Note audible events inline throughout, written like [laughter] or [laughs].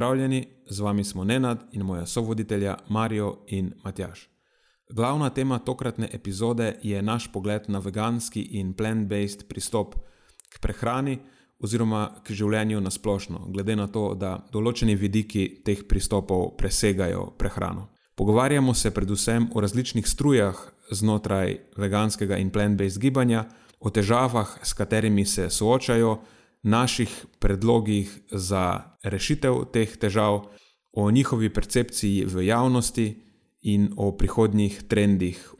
Pozdravljeni, z vami smo Nenad in moja sovoditelja Marijo in Matjaš. Glavna tema tokratne epizode je naš pogled na veganski in plant-based pristop k prehrani oziroma k življenju na splošno, glede na to, da določeni vidiki teh pristopov presegajo prehrano. Pogovarjamo se predvsem o različnih strujah znotraj veganskega in plant-based gibanja, o težavah, s katerimi se soočajo naših predlogih za rešitev teh težav, o njihovi percepciji v javnosti in o prihodnjih trendih.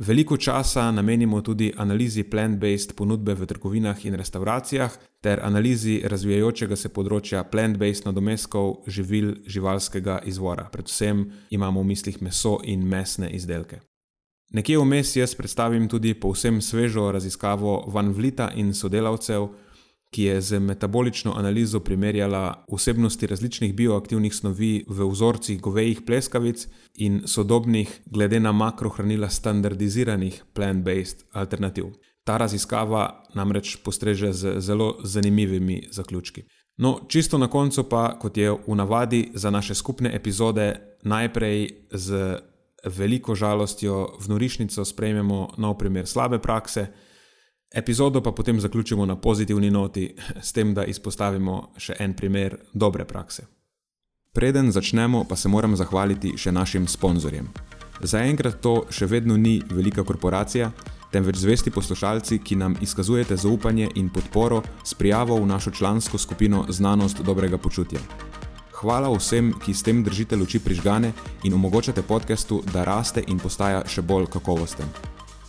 Veliko časa namenimo tudi analizi plant-based ponudbe v trgovinah in restauracijah ter analizi razvijajočega se področja plant-based nadomestkov živil živalskega izvora. Predvsem imamo v mislih meso in mesne izdelke. Nekje vmes jaz predstavim tudi povsem svežo raziskavo Van Vlita in sodelavcev, ki je z metabolično analizo primerjala vsebnosti različnih bioaktivnih snovi v vzorcih govejih pleskavic in sodobnih, glede na makrohranila, standardiziranih plant-based alternativ. Ta raziskava namreč postreže z zelo zanimivimi zaključki. No, čisto na koncu pa, kot je v navadi za naše skupne epizode, najprej z veliko žalostjo v norišnico sprejmemo nov primer slabe prakse. Epizodo pa potem zaključimo na pozitivni noti, s tem, da izpostavimo še en primer dobre prakse. Preden začnemo, pa se moram zahvaliti še našim sponzorjem. Zaenkrat to še vedno ni velika korporacija, temveč zvesti poslušalci, ki nam izkazujete zaupanje in podporo s prijavo v našo člansko skupino Znanost dobrega počutja. Hvala vsem, ki s tem držite luči prižgane in omogočate podkastu, da raste in postaja še bolj kakovosten.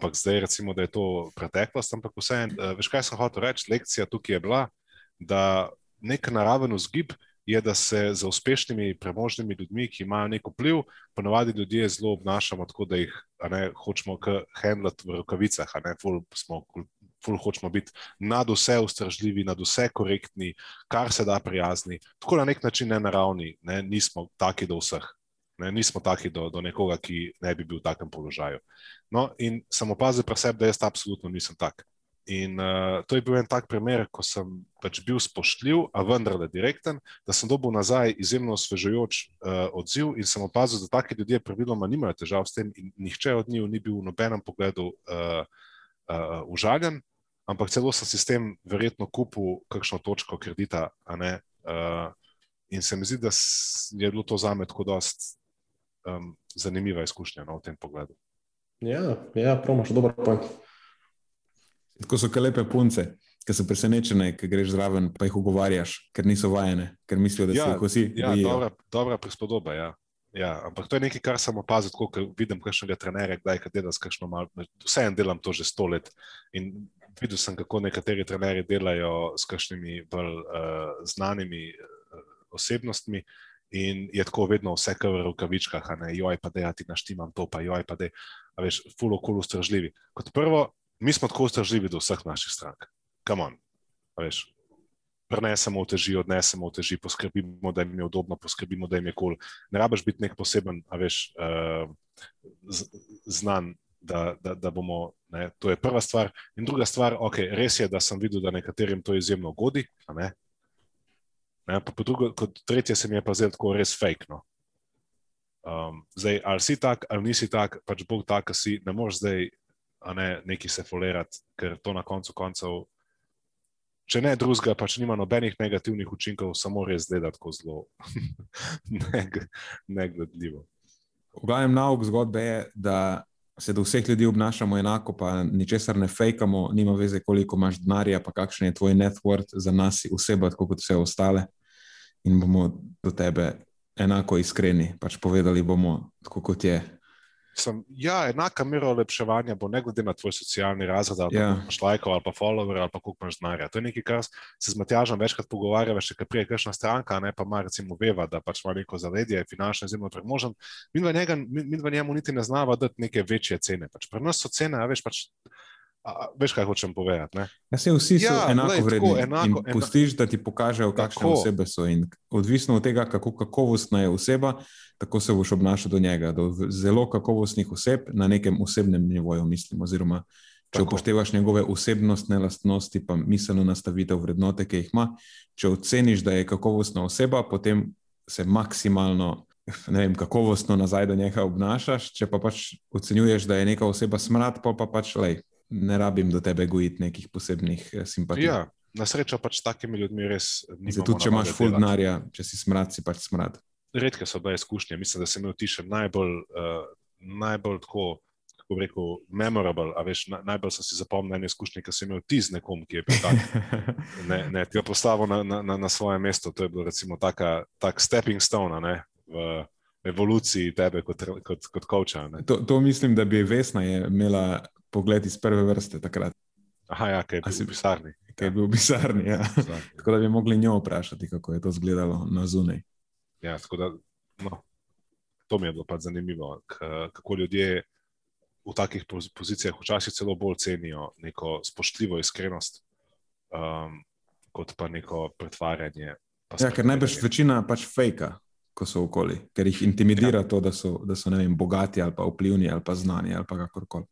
Ampak zdaj recimo, da je to preteklost. Ampak vseeno, uh, veš, kaj sem hotel reči, lekcija tukaj je bila, da nek naraven vzgib je, da se za uspešnimi, premožnimi ljudmi, ki imajo nek vpliv, ponovadi ljudje zelo obnašamo tako, da jih ne, hočemo handlati v rokavicah, a ne ful smo. Ful hočemo biti nad vse ustržljivi, nad vse korektni, kar se da prijazni. Tako na nek način ne naravni, ne, nismo taki do vseh. Ne, nismo taki do, do nekoga, ki ne bi bil v takem položaju. No, in sem opazil pri sebi, da jaz absolutno nisem tak. In uh, to je bil en tak primer, ko sem pač bil spoštljiv, a vendarle direkten, da sem dobil nazaj izjemno osvežujoč uh, odziv in sem opazil, da taki ljudje praviloma nimajo težav s tem in nihče od njih ni bil v nobenem pogledu uh, uh, užaljen, ampak celo sem si s tem verjetno kupil kakšno točko kredita. Uh, in se mi zdi, da je bilo to za me tako dost um, zanimiva izkušnja no, v tem pogledu. Ja, ja promo še dober point. Tako so lepe punce, ki so presenečene, ki greš zraven, pa jih ugovarjaš, ker niso vajene, ker mislijo, da ja, si vsi. Ja, dobra, dobra prispodoba. Ja. Ja, ampak to je nekaj, kar sem opazil, ko vidim kakšnega trenerja, kdaj kaj dela s kakšno malo. Vseeno delam to že sto let. In videl sem, kako nekateri trenerji delajo s kakšnimi bolj uh, znanimi uh, osebnostmi. In je tako vedno vse, kar v rokavičkah, a ne, joj, pa da ja ti naštimam to, pa joj, pa da je, veš, fulo kul ustržljivi. Kot prvo, mi smo tako ustržljivi do vseh naših strank. Kam on, veš, prenesemo v teži, odnesemo v teži, poskrbimo, da jim je udobno, poskrbimo, da jim je kul. Cool. Ne rabiš biti nek poseben, a veš, uh, znan. Da, da, da bomo, ne, to je prva stvar. In druga stvar, okay, res je, da sem videl, da nekaterim to izjemno godi, Ne, pa po drugo, kot tretje se mi je pa zdelo tako res fake. No. Um, zdaj, ali si tak, ali nisi tak, pač Bog tak, si ne moreš zdaj ne, neki se folerati, ker to na koncu koncev, če ne drugega, pač nima nobenih negativnih učinkov, samo res gleda tako zelo [laughs] negledljivo. V glavnem nauk zgodbe je, da se do vseh ljudi obnašamo enako, pa ničesar ne fejkamo, nima veze, koliko imaš denarja, pa kakšen je tvoj net worth za nas oseba, tako kot vse ostale. In bomo do tebe enako iskreni, pač povedali bomo tako, kot je. Sem, ja, enaka mera olepševanja bo ne glede na tvoj socialni razred, ali Ja. imaš lajkov, ali pa follower, ali pa koliko imaš denarja. To je nekaj, kar se z Matjažem večkrat pogovarjava, še prije, kakšna stranka, ne pa ima recimo veva, da pač ima neko zavedje, finančno izjemno premožen. Mi v njega- mi- mi v njemu niti ne znava dati neke večje cene. Pač pri nas so cene, a veš, pač, a, veš kaj hočem povedati. Ne? Ja, se vsi so Ja, enako tako, vredni. enako- in ena- pustiš, da ti pokažejo, kakšne Tako. osebe so. In odvisno od tega, kako kakovostna je oseba, tako se boš obnašal do njega. Do zelo kakovostnih oseb na nekem osebnem nivoju, mislim. Oziroma, če Tako. upoštevaš njegove osebnostne lastnosti, pa miselno nastavitev vrednote, ki jih ima, če oceniš, da je kakovostna oseba, potem se maksimalno. Ne vem, kakovostno nazaj do njega obnašaš, če pa pač ocenjuješ, da je neka oseba smrad, pa, pa pač lej, ne rabim do tebe gojiti nekih posebnih eh, simpatij. Ja, na srečo pač s takimi ljudmi res ni. Tudi če imaš full denarja, če si smrad, si pač smrad. redke so bile izkušnje. Mislim, da sem imel ti še najbolj, uh, najbolj tako, kako bi rekel, memorable, a veš, na, najbolj sem si zapomnil ene izkušnje, ki sem imel ti z nekom, ki je bil tak, [laughs] ne, ne, ti ga postavil na, na, na, svoje mesto. To je bilo recimo taka, tak stepping stone, ne, v evoluciji tebe kot, kot, kot koča. To, to mislim, da bi Vesna je imela pogled iz prve vrste takrat, Aha, ja, kaj je bil si- v pisarni. ki je bil v pisarni. Ja. Ja, Tako da bi mogli njo vprašati, kako je to izgledalo na zunaj. ja, tako da, no, to mi je bilo pač zanimivo, kako ljudje v takih poz- pozicijah včasih celo bolj cenijo neko spoštljivo iskrenost, um, kot pa neko pretvarjanje. pa Ja, ker najbrž večina pač fejka, ko so okoli, ker jih intimidira ja. to, da so, da so vem, bogati ali pa vplivni ali pa znani ali pa kakorkoli.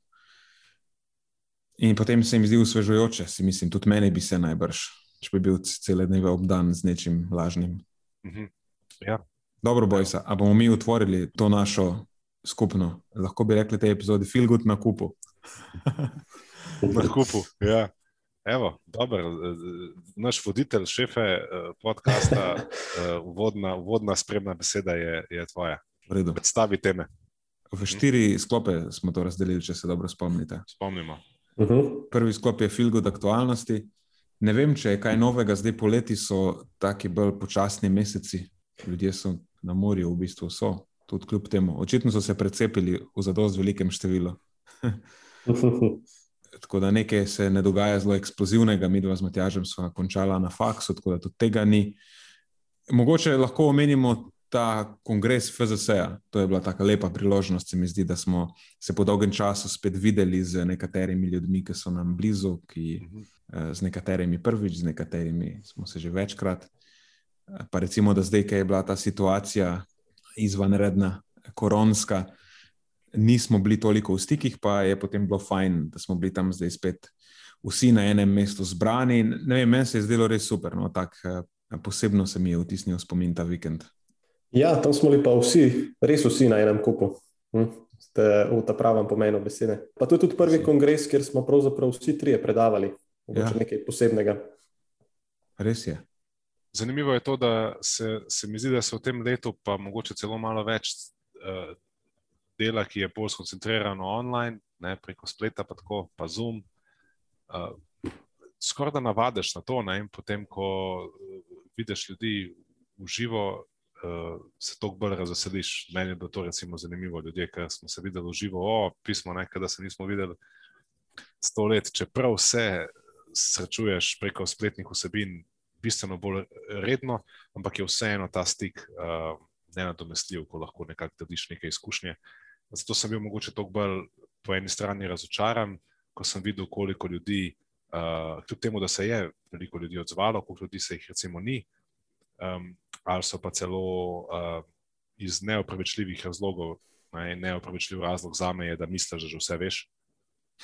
In potem se jim zdi usvežujoče, si mislim, tudi meni bi se najbrž, če bi bil cele dneve obdan z nečim lažnim. Mhm. Ja, Dobro, Bojsa, a bomo mi utvorili to našo skupno, lahko bi rekli tej epizodi, feel good na kupu. na kupu. Ja. Evo, dober, naš voditelj, šefe eh, podcasta, [laughs] eh, uvodna, uvodna spremna beseda je, je tvoja. Redu. Predstavi teme, V štiri sklope smo to razdelili, če se dobro spomnite. spomnimo. Mhm. Prvi sklop je good aktualnosti. Ne vem, če je kaj novega, zdaj poleti so taki bolj počasni meseci, ljudje so na morju, v bistvu so, tudi kljub temu. Očitno so se precepili v zadost velikem številu. [laughs] Tako da nekaj se ne dogaja zelo eksplozivnega, mi dva z Matjažem sva končala na faksu, tako da tudi tega ni. Mogoče lahko omenimo ta kongres FZS-a. To je bila tako lepa priložnost, se mi zdi, da smo se po dolgem času spet videli z nekaterimi ljudmi, ki so nam blizu, ki, Mhm. eh, z nekaterimi prvič, z nekaterimi smo se že večkrat. Pa recimo, da zdaj, ki je bila ta situacija izvanredna, koronska, nismo bili toliko v stikih, pa je potem bilo fajn, da smo bili tam zdaj spet vsi na enem mestu zbrani. Ne vem, meni se je zdelo res super. No, tak, eh, posebno se mi je vtisnil spomin ta vikend. Ja, tam smo bili pa vsi, res vsi na enem kupu. Hm? Ste v ta pravem pomenu besede. Pa to je tudi prvi kongres, kjer smo pravzaprav vsi trije predavali. Mogoče Ja. nekaj posebnega. Res je. Zanimivo je to, da se, se mi zdi, da se v tem letu, pa mogoče celo malo več uh, dela, ki je bolj skoncentrirano online, ne, preko spleta, pa tako, pa Zoom. Uh, Skoraj da navadiš na to, ne, in potem, ko uh, vidiš ljudi v živo, uh, se toliko bolj razveseliš. Meni je bilo to recimo zanimivo, ljudje, ki smo se videli v živo, o pismo, nekaj, da se nismo videli sto let, čeprav vse srečuješ preko spletnih vsebin, bistveno bolj redno, ampak je vseeno ta stik uh, nenadomestljiv, ko lahko nekako deliš neke izkušnje. Zato sem bil mogoče toliko bolj po eni strani razočaran, ko sem videl, koliko ljudi, uh, kljub temu, da se je veliko ljudi odzvalo, koliko ljudi se jih recimo ni, um, ali so pa celo uh, iz neopravičljivih razlogov. Ne, neopravičljiv razlog za me je, da misliš, da že vse veš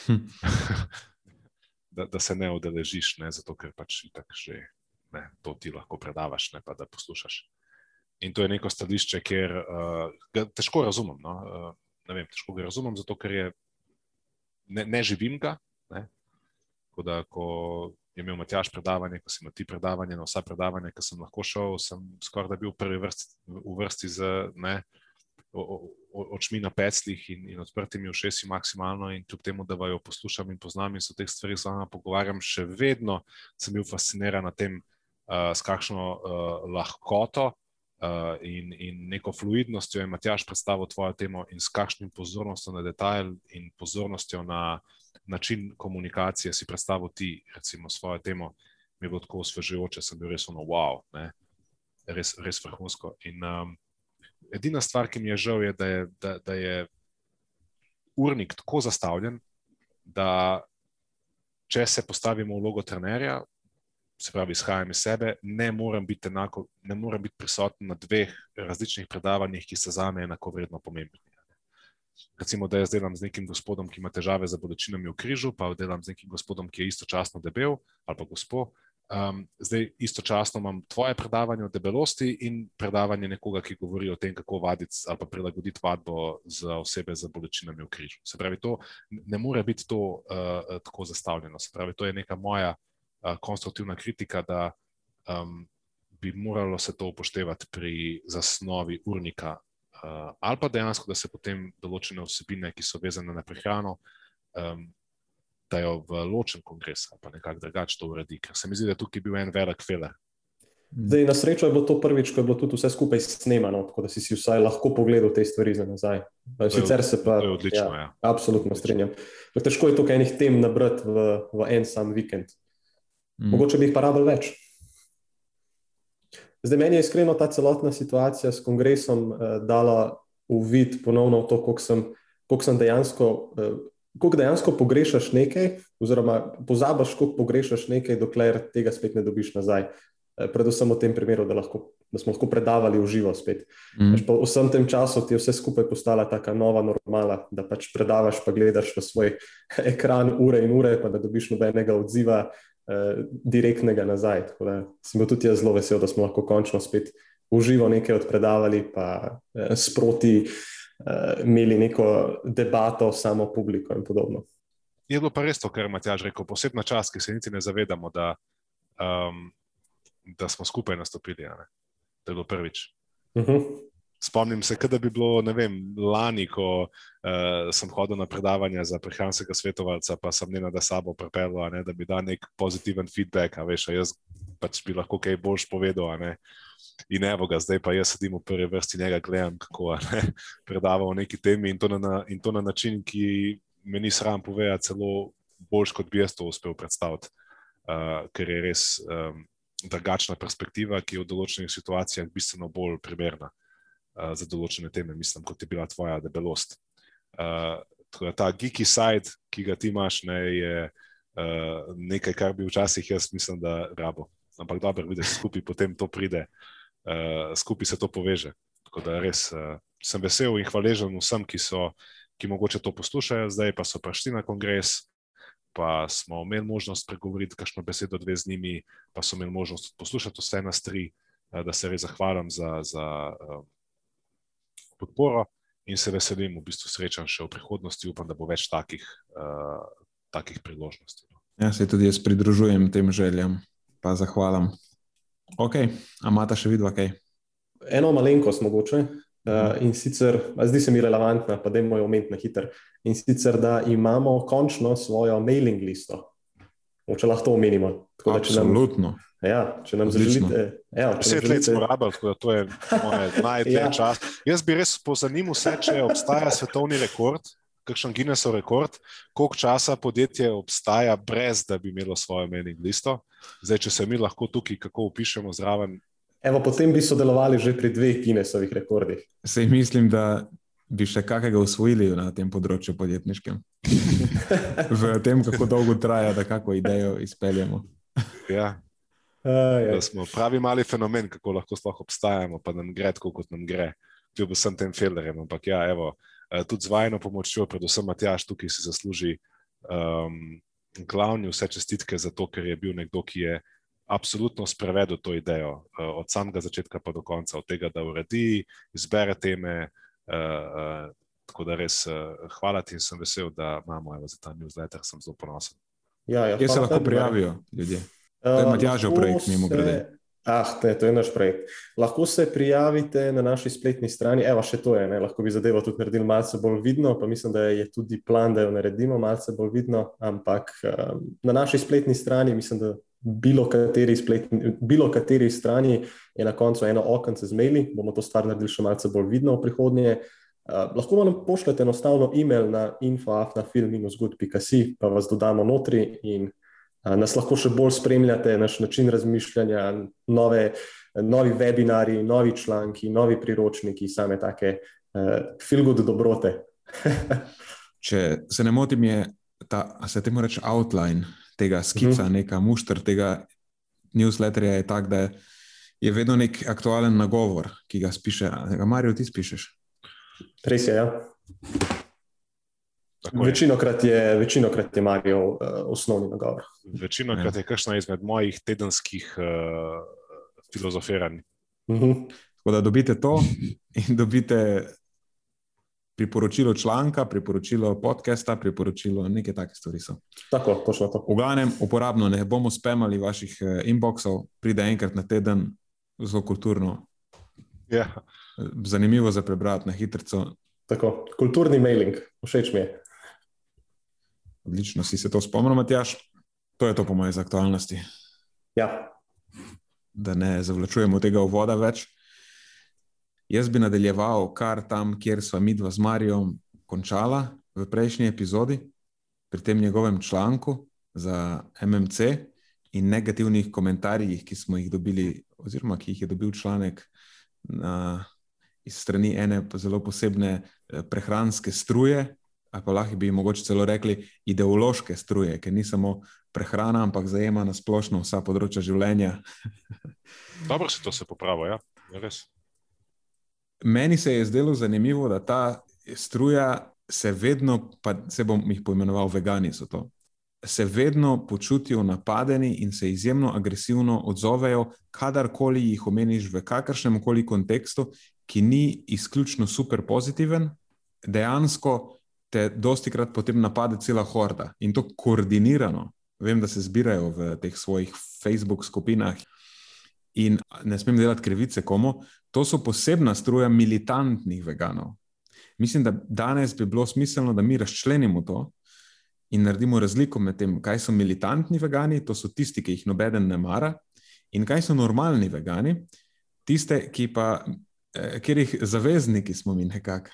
Hm. [laughs] da, da se ne udeležiš, ne, zato ker pač itak že ne, to ti lahko predavaš, ne pa da poslušaš. In to je neko stališče, kjer uh, ga težko razumem. No? Uh, ne vem, težko ga razumem, zato ker je, ne, ne živim ga. Ne? Da, ko je imel Matjaš predavanje, ko si imel ti predavanje, na vsa predavanja, ki sem lahko šel, sem skoraj da bil v prvi vrsti, v vrsti za, ne, očmi na peclih in, in odprtimi ušesi maksimalno in kljub temu, da vajo poslušam in poznam in se o teh stvarih z vama pogovarjam, še vedno sem bil fasciniran na tem, uh, s kakšno uh, lahkoto uh, in, in neko fluidnostjo je Matjaš predstavil tvojo temo in s kakšnim pozornostjo na detajl in pozornostjo na način komunikacije si predstavil ti, recimo, svojo temo, mi je bilo tako osvežujoče, sem bil res ono wow, ne? res, res vrhunsko. In, um, edina stvar, ki mi je žal, je, da je, da, da je urnik tako zastavljen, da če se postavimo v vlogo trenerja, se pravi, izhajam iz sebe, ne morem biti, enako, ne morem biti prisoten na dveh različnih predavanjih, ki so za me enako vredno pomembni. Recimo, da jaz delam z nekim gospodom, ki ima težave z bolečinami v križu, pa delam z nekim gospodom, ki je istočasno debel ali pa gospod. Um, zdaj, istočasno imam tvoje predavanje o debelosti in predavanje nekoga, ki govori o tem, kako vaditi ali pa prilagoditi vadbo za osebe z bolečinami v križu. Se pravi, to ne more biti to uh, tako zastavljeno. Se pravi, to je neka moja uh, konstruktivna kritika, da um, bi moralo se to upoštevati pri zasnovi urnika, uh, ali pa dejansko, da se potem določene vsebine, ki so vezane na prehrano, um, dajo v ločen kongres ali pa nekako drugače to uredi, ker se mi zdi, da tukaj bil en velik feler. Zdaj, na srečo je bilo to prvič, ko je bilo tudi vse skupaj snemano, tako da si si vsaj lahko pogledal te stvari za nazaj. Sicer se pa. Je odlično, ja. ja. Absolutno strinjam. Težko je tukaj enih tem nabrati v, v en sam vikend. Mm. Mogoče bi jih pa rabil več. Zdaj, meni je iskreno ta celotna situacija s kongresom eh, dala uvid ponovno v to, koliko sem, koliko sem dejansko eh, koliko dejansko pogrešaš nekaj, oziroma pozabiš, koliko pogrešaš nekaj, dokler tega spet ne dobiš nazaj. Eh, predvsem v tem primeru, da, lahko, da smo lahko predavali v živo spet. Mm. Po vsem tem času ti je vse skupaj postala tako nova normala, da pač predavaš, pa gledaš v svoj [laughs] ekran ure in ure, pa da dobiš nobenega odziva eh, direktnega nazaj. Tako da sem bil tudi jaz zelo vesel, da smo lahko končno spet v živo nekaj odpredavali, pa eh, sproti eh, imeli neko debato, samo publiko in podobno. Je bilo pa res to, kar je Matjaž rekel, posebna čas, ki se niti ne zavedamo, da, um, da smo skupaj nastopili. Da je bilo prvič. Uh mhm. -huh. Spomnim se, da bi bilo vem, lani, ko uh, sem hodil na predavanja za prehranskega svetovalca, pa sem njena da sabo pripeljal, da bi dal nek pozitiven feedback, a veš, a jaz pač bi lahko kaj boljš povedal. In evo ga, zdaj pa jaz sedim v prvi vrsti njega, gledam, kako ne, [laughs] predava o neki temi in to, na, in to na način, ki me ni sram povedati, celo boljš, kot bi jaz to uspel predstaviti, uh, ker je res um, drugačna perspektiva, ki je v določenih situacijah bistveno bolj primerna uh, za določene teme, mislim, kot je bila tvoja debelost. Uh, ta geeky side, ki ga ti imaš, ne, je uh, nekaj, kar bi včasih jaz mislim, da rabo. Ampak dobro, vidiš, skupaj potem to pride. Uh, skupaj se to poveže. Tako da res uh, sem vesel in hvaležen vsem, ki so, ki mogoče to poslušajo, zdaj pa so prišli na kongres, pa smo imeli možnost pregovoriti kakšno besedo dve z njimi, pa so imeli možnost poslušati vse nas tri, da se res zahvalim za, za uh, podporo in se veselim, v bistvu srečam še v prihodnosti, upam, da bo več takih, uh, takih priložnosti. No. Ja, se tudi jaz pridružujem tem željam, pa zahvalim. Ok, a imata še vidva kaj? Eno malenkost mogoče. Uh, in sicer, zdi se mi relevantna, pa da je moj oment na hiter. In sicer, da imamo končno svojo mailing listo. Če lahko to omenimo. Tako, Absolutno. Nam, ja, če nam želite. Ja, Deset let smo rabili, tako da to je [laughs] najdlje ja. čas. Jaz bi res pozanimal vse, če obstaja svetovni rekord kakšen Guinnessov rekord, koliko časa podjetje obstaja, brez da bi imelo svojo mailing listo. Zdaj, če se mi lahko tukaj kako upišemo zraven. Evo, potem bi sodelovali že pri dveh Guinnessovih rekordih. Sej mislim, da bi še kakega usvojili na tem področju podjetniškem. v tem, kako dolgo traja, da kako idejo izpeljemo. ja. Uh. Smo pravi mali fenomen, kako lahko sploh obstajamo, pa nam gre tako, kot nam gre, kljub vsem tem filterjem. Ampak ja, evo, Eh, tudi z vajno pomočjo, predvsem Matjaš, tukaj si zasluži um, glavni vse čestitke za to, ker je bil nekdo, ki je absolutno sprevedel to idejo uh, od samega začetka pa do konca, od tega, da uredi, izbere teme. Uh, uh, tako da res uh, hvala ti in sem vesel, da imamo evo, za ta newsletter, sem zelo ponosen. Ja, ja, Kje se lahko prijavijo ljudje? To je Matjažev projekt, mimo grede. Ah, te, to je naš projekt. Lahko se prijavite na naši spletni strani. Evo, še to je, ne? lahko bi zadevo tudi naredili malce bolj vidno, pa mislim, da je tudi plan, da jo naredimo malce bolj vidno, ampak um, na naši spletni strani, mislim, da bilo kateri, spletni, bilo kateri strani je na koncu eno okence z maili, bomo to stvar naredili še malce bolj vidno v prihodnje. Uh, lahko nam pošljete enostavno e-mail na info.afnafilm-good.si, pa vas dodamo notri in nas lahko še bolj spremljate, naš način razmišljanja, nove, novi webinari, novi članki, novi priročniki, same take uh, feel-good dobrote. [laughs] Če se ne motim, je ta, se temu reče, outline tega skica, uh mhm. -huh. neka mušter tega newsletterja je tak, da je vedno nek aktualen nagovor, ki ga spiše. Marijo, ti spišeš? Res je, ja. Večinokrat je, večinokrat je Marijo uh, osnovni nagovor. Večinokrat ja. je kakšna izmed mojih tedenskih uh, filozofiranj. Uh mhm. -huh. Tako da dobite to in dobite priporočilo članka, priporočilo podcasta, priporočilo neke take stvari. So. Tako, točno to. V glavnem, uporabno ne bomo spemali vaših uh, inboxov, pride enkrat na teden, zelo kulturno. Ja. Zanimivo za prebrati na hitro. Tako, kulturni mailing, všeč mi je. Odlično si se to spomnil, Matjaš. To je to, po mojem, iz aktualnosti. Ja. Da ne zavlačujemo tega voda več. Jaz bi nadaljeval kar tam, kjer smo mi dva z Marijom končala v prejšnji epizodi, pri tem njegovem članku za MMC in negativnih komentarjih, ki smo jih dobili, oziroma ki jih je dobil članek na, iz strani ene zelo posebne eh, prehranske struje, ali pa lahko bi mogoče celo rekli ideološke struje, ker ni samo prehrana, ampak zajema na splošno vsa področja življenja. Dobro se to se popravlja, ja, res. Meni se je zdelo zanimivo, da ta struja se vedno, pa se bom jih poimenoval, vegani so to. Se vedno počutijo napadeni in se izjemno agresivno odzovejo, kadarkoli jih omeniš v kakršnem koli kontekstu, ki ni izključno super pozitiven, dejansko te dosti krat potem napade cela horda in to koordinirano. Vem, da se zbirajo v teh svojih Facebook skupinah in ne smem delati krivice komu. To so posebna struja militantnih veganov. Mislim, da danes bi bilo smiselno, da mi razčlenimo to in naredimo razliko med tem, kaj so militantni vegani, to so tisti, ki jih nobeden ne mara, in kaj so normalni vegani, tiste, ki pa, eh, kjer jih zavezniki smo mi nekako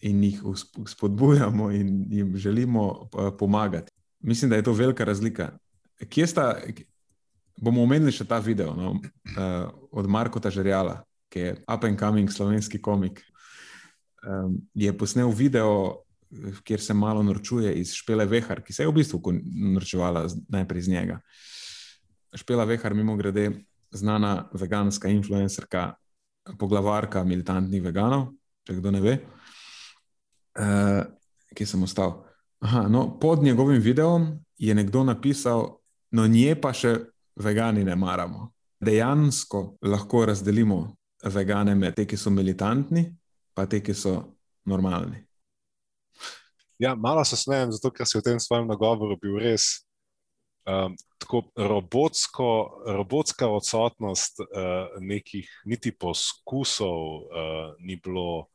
in jih spodbujamo in jim želimo eh, pomagati. Mislim, da je to velika razlika. Kje sta, bomo omenili še ta video no, uh, od Marka Tažerjala, ki je up and coming slovenski komik. Um, je posnel video, kjer se malo norčuje iz Špele Vehar, ki se je v bistvu norčevala najprej iz njega. Špela Vehar, mimo grede, znana veganska influencerka, poglavarka militantnih veganov, če kdo ne ve. Uh, ki sem ostal. Aha, no, pod njegovim videom je nekdo napisal, no, nje pa še vegani ne maramo. Dejansko lahko razdelimo vegane med te, ki so militantni, pa te, ki so normalni. Ja, malo se smejem, zato ker si v tem svojem nagovoru bil res um, tako robotsko, robotska odsotnost uh, nekih, niti poskusov uh, ni bilo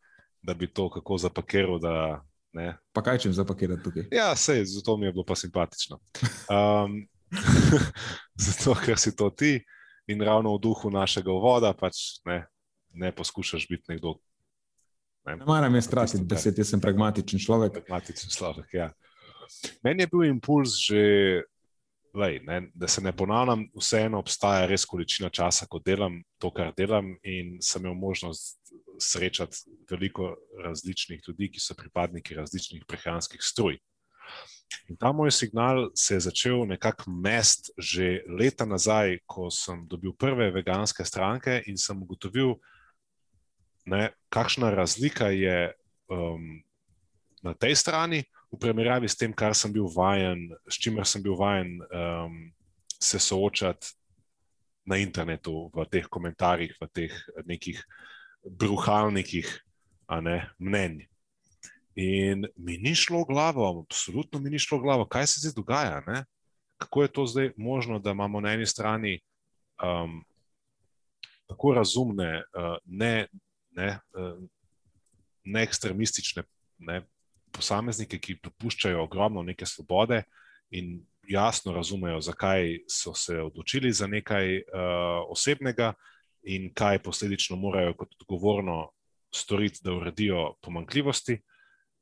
da bi to kako zapakiral. Da, pa kaj če jim zapakirati tukaj? Ja, sej, zato mi je bilo pa simpatično. Um, [laughs] zato, ker si to ti in ravno v duhu našega voda, pač ne, ne poskušaš biti nekdo. Ne, ne maram jaz stratiti besed, jaz sem pragmatičen človek. Pragmatičen človek, ja. Meni je bil impuls že. Lej, ne, da se ne ponavljam, vseeno obstaja res količina časa, ko delam to, kar delam, in sem imel možnost srečati veliko različnih ljudi, ki so pripadniki različnih prehranskih struj. In ta moj signal se je začel nekako mest že leta nazaj, ko sem dobil prve veganske stranke in sem ugotovil, ne, kakšna razlika je um, na tej strani v primerjavi s tem, kar sem bil vajen, s čimer sem bil vajen um, se soočati na internetu, v teh komentarjih, v teh nekih bruhalnikih ne, mnenj. In mi ni šlo v glavo, absolutno mi ni šlo v glavo, kaj se zdaj dogaja. Ne? Kako je to zdaj možno, da imamo na eni strani um, tako razumne, uh, ne, ne, ne ekstremistične ne, posameznike, ki dopuščajo ogromno neke svobode in jasno razumejo, zakaj so se odločili za nekaj uh, osebnega in kaj posledično morajo kot odgovorno storiti, da uredijo pomankljivosti.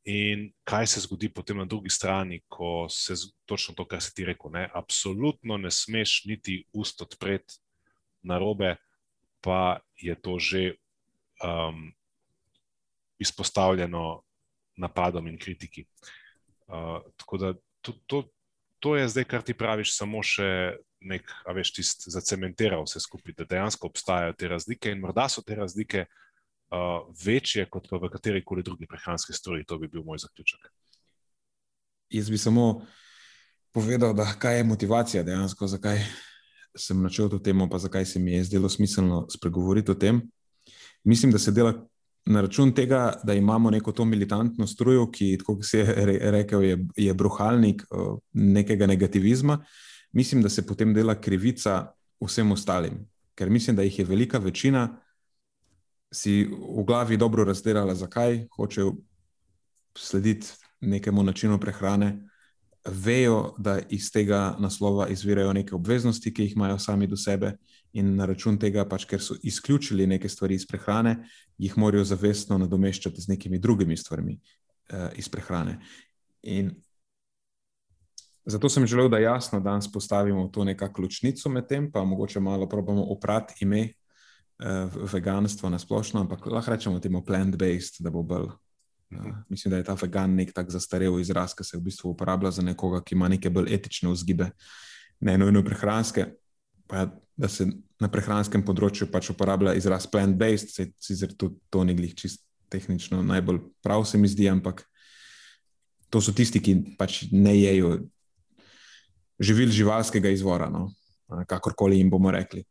In kaj se zgodi potem na drugi strani, ko se točno to, kar si ti rekel, ne, absolutno ne smeš niti ust odpreti na robe, pa je to že um, izpostavljeno napadom in kritiki. Uh, tako da to, to, to je zdaj, kar ti praviš, samo še nek, a veš, tist zacementiral vse skupaj, da dejansko obstajajo te razlike in morda so te razlike uh, večje kot pa v kateri koli drugi prehranski stroji. To bi bil moj zaključek. Jaz bi samo povedal, da kaj je motivacija dejansko, zakaj sem načel to temo, pa zakaj se mi je zdelo smiselno spregovoriti o tem. Mislim, da se dela na račun tega, da imamo neko to militantno strujo, ki, kot se je rekel, je, je bruhalnik uh, nekega negativizma. Mislim, da se potem dela krivica vsem ostalim, ker mislim, da jih je velika večina si v glavi dobro razdelala, zakaj hočejo slediti nekemu načinu prehrane, vejo, da iz tega naslova izvirajo neke obveznosti, ki jih imajo sami do sebe, in na račun tega, pač, ker so izključili neke stvari iz prehrane, jih morajo zavestno nadomeščati z nekimi drugimi stvarmi uh, iz prehrane. In zato sem želel, da jasno danes postavimo to nekakšno ločnico med tem, pa mogoče malo probamo oprati ime uh, veganstva na splošno, ampak lahko rečemo temu plant-based, da bo bolj. Uh, mislim, da je ta vegan nek tak zastarel izraz, ki se v bistvu uporablja za nekoga, ki ima neke bolj etične vzgibe, ne nujno prehranske. Pa, da se na prehranskem področju pač uporablja izraz plant-based, sicer tudi to ni glih čist tehnično najbolj prav, se mi zdi, ampak to so tisti, ki pač ne jejo živil živalskega izvora, no? kakorkoli jim bomo rekli.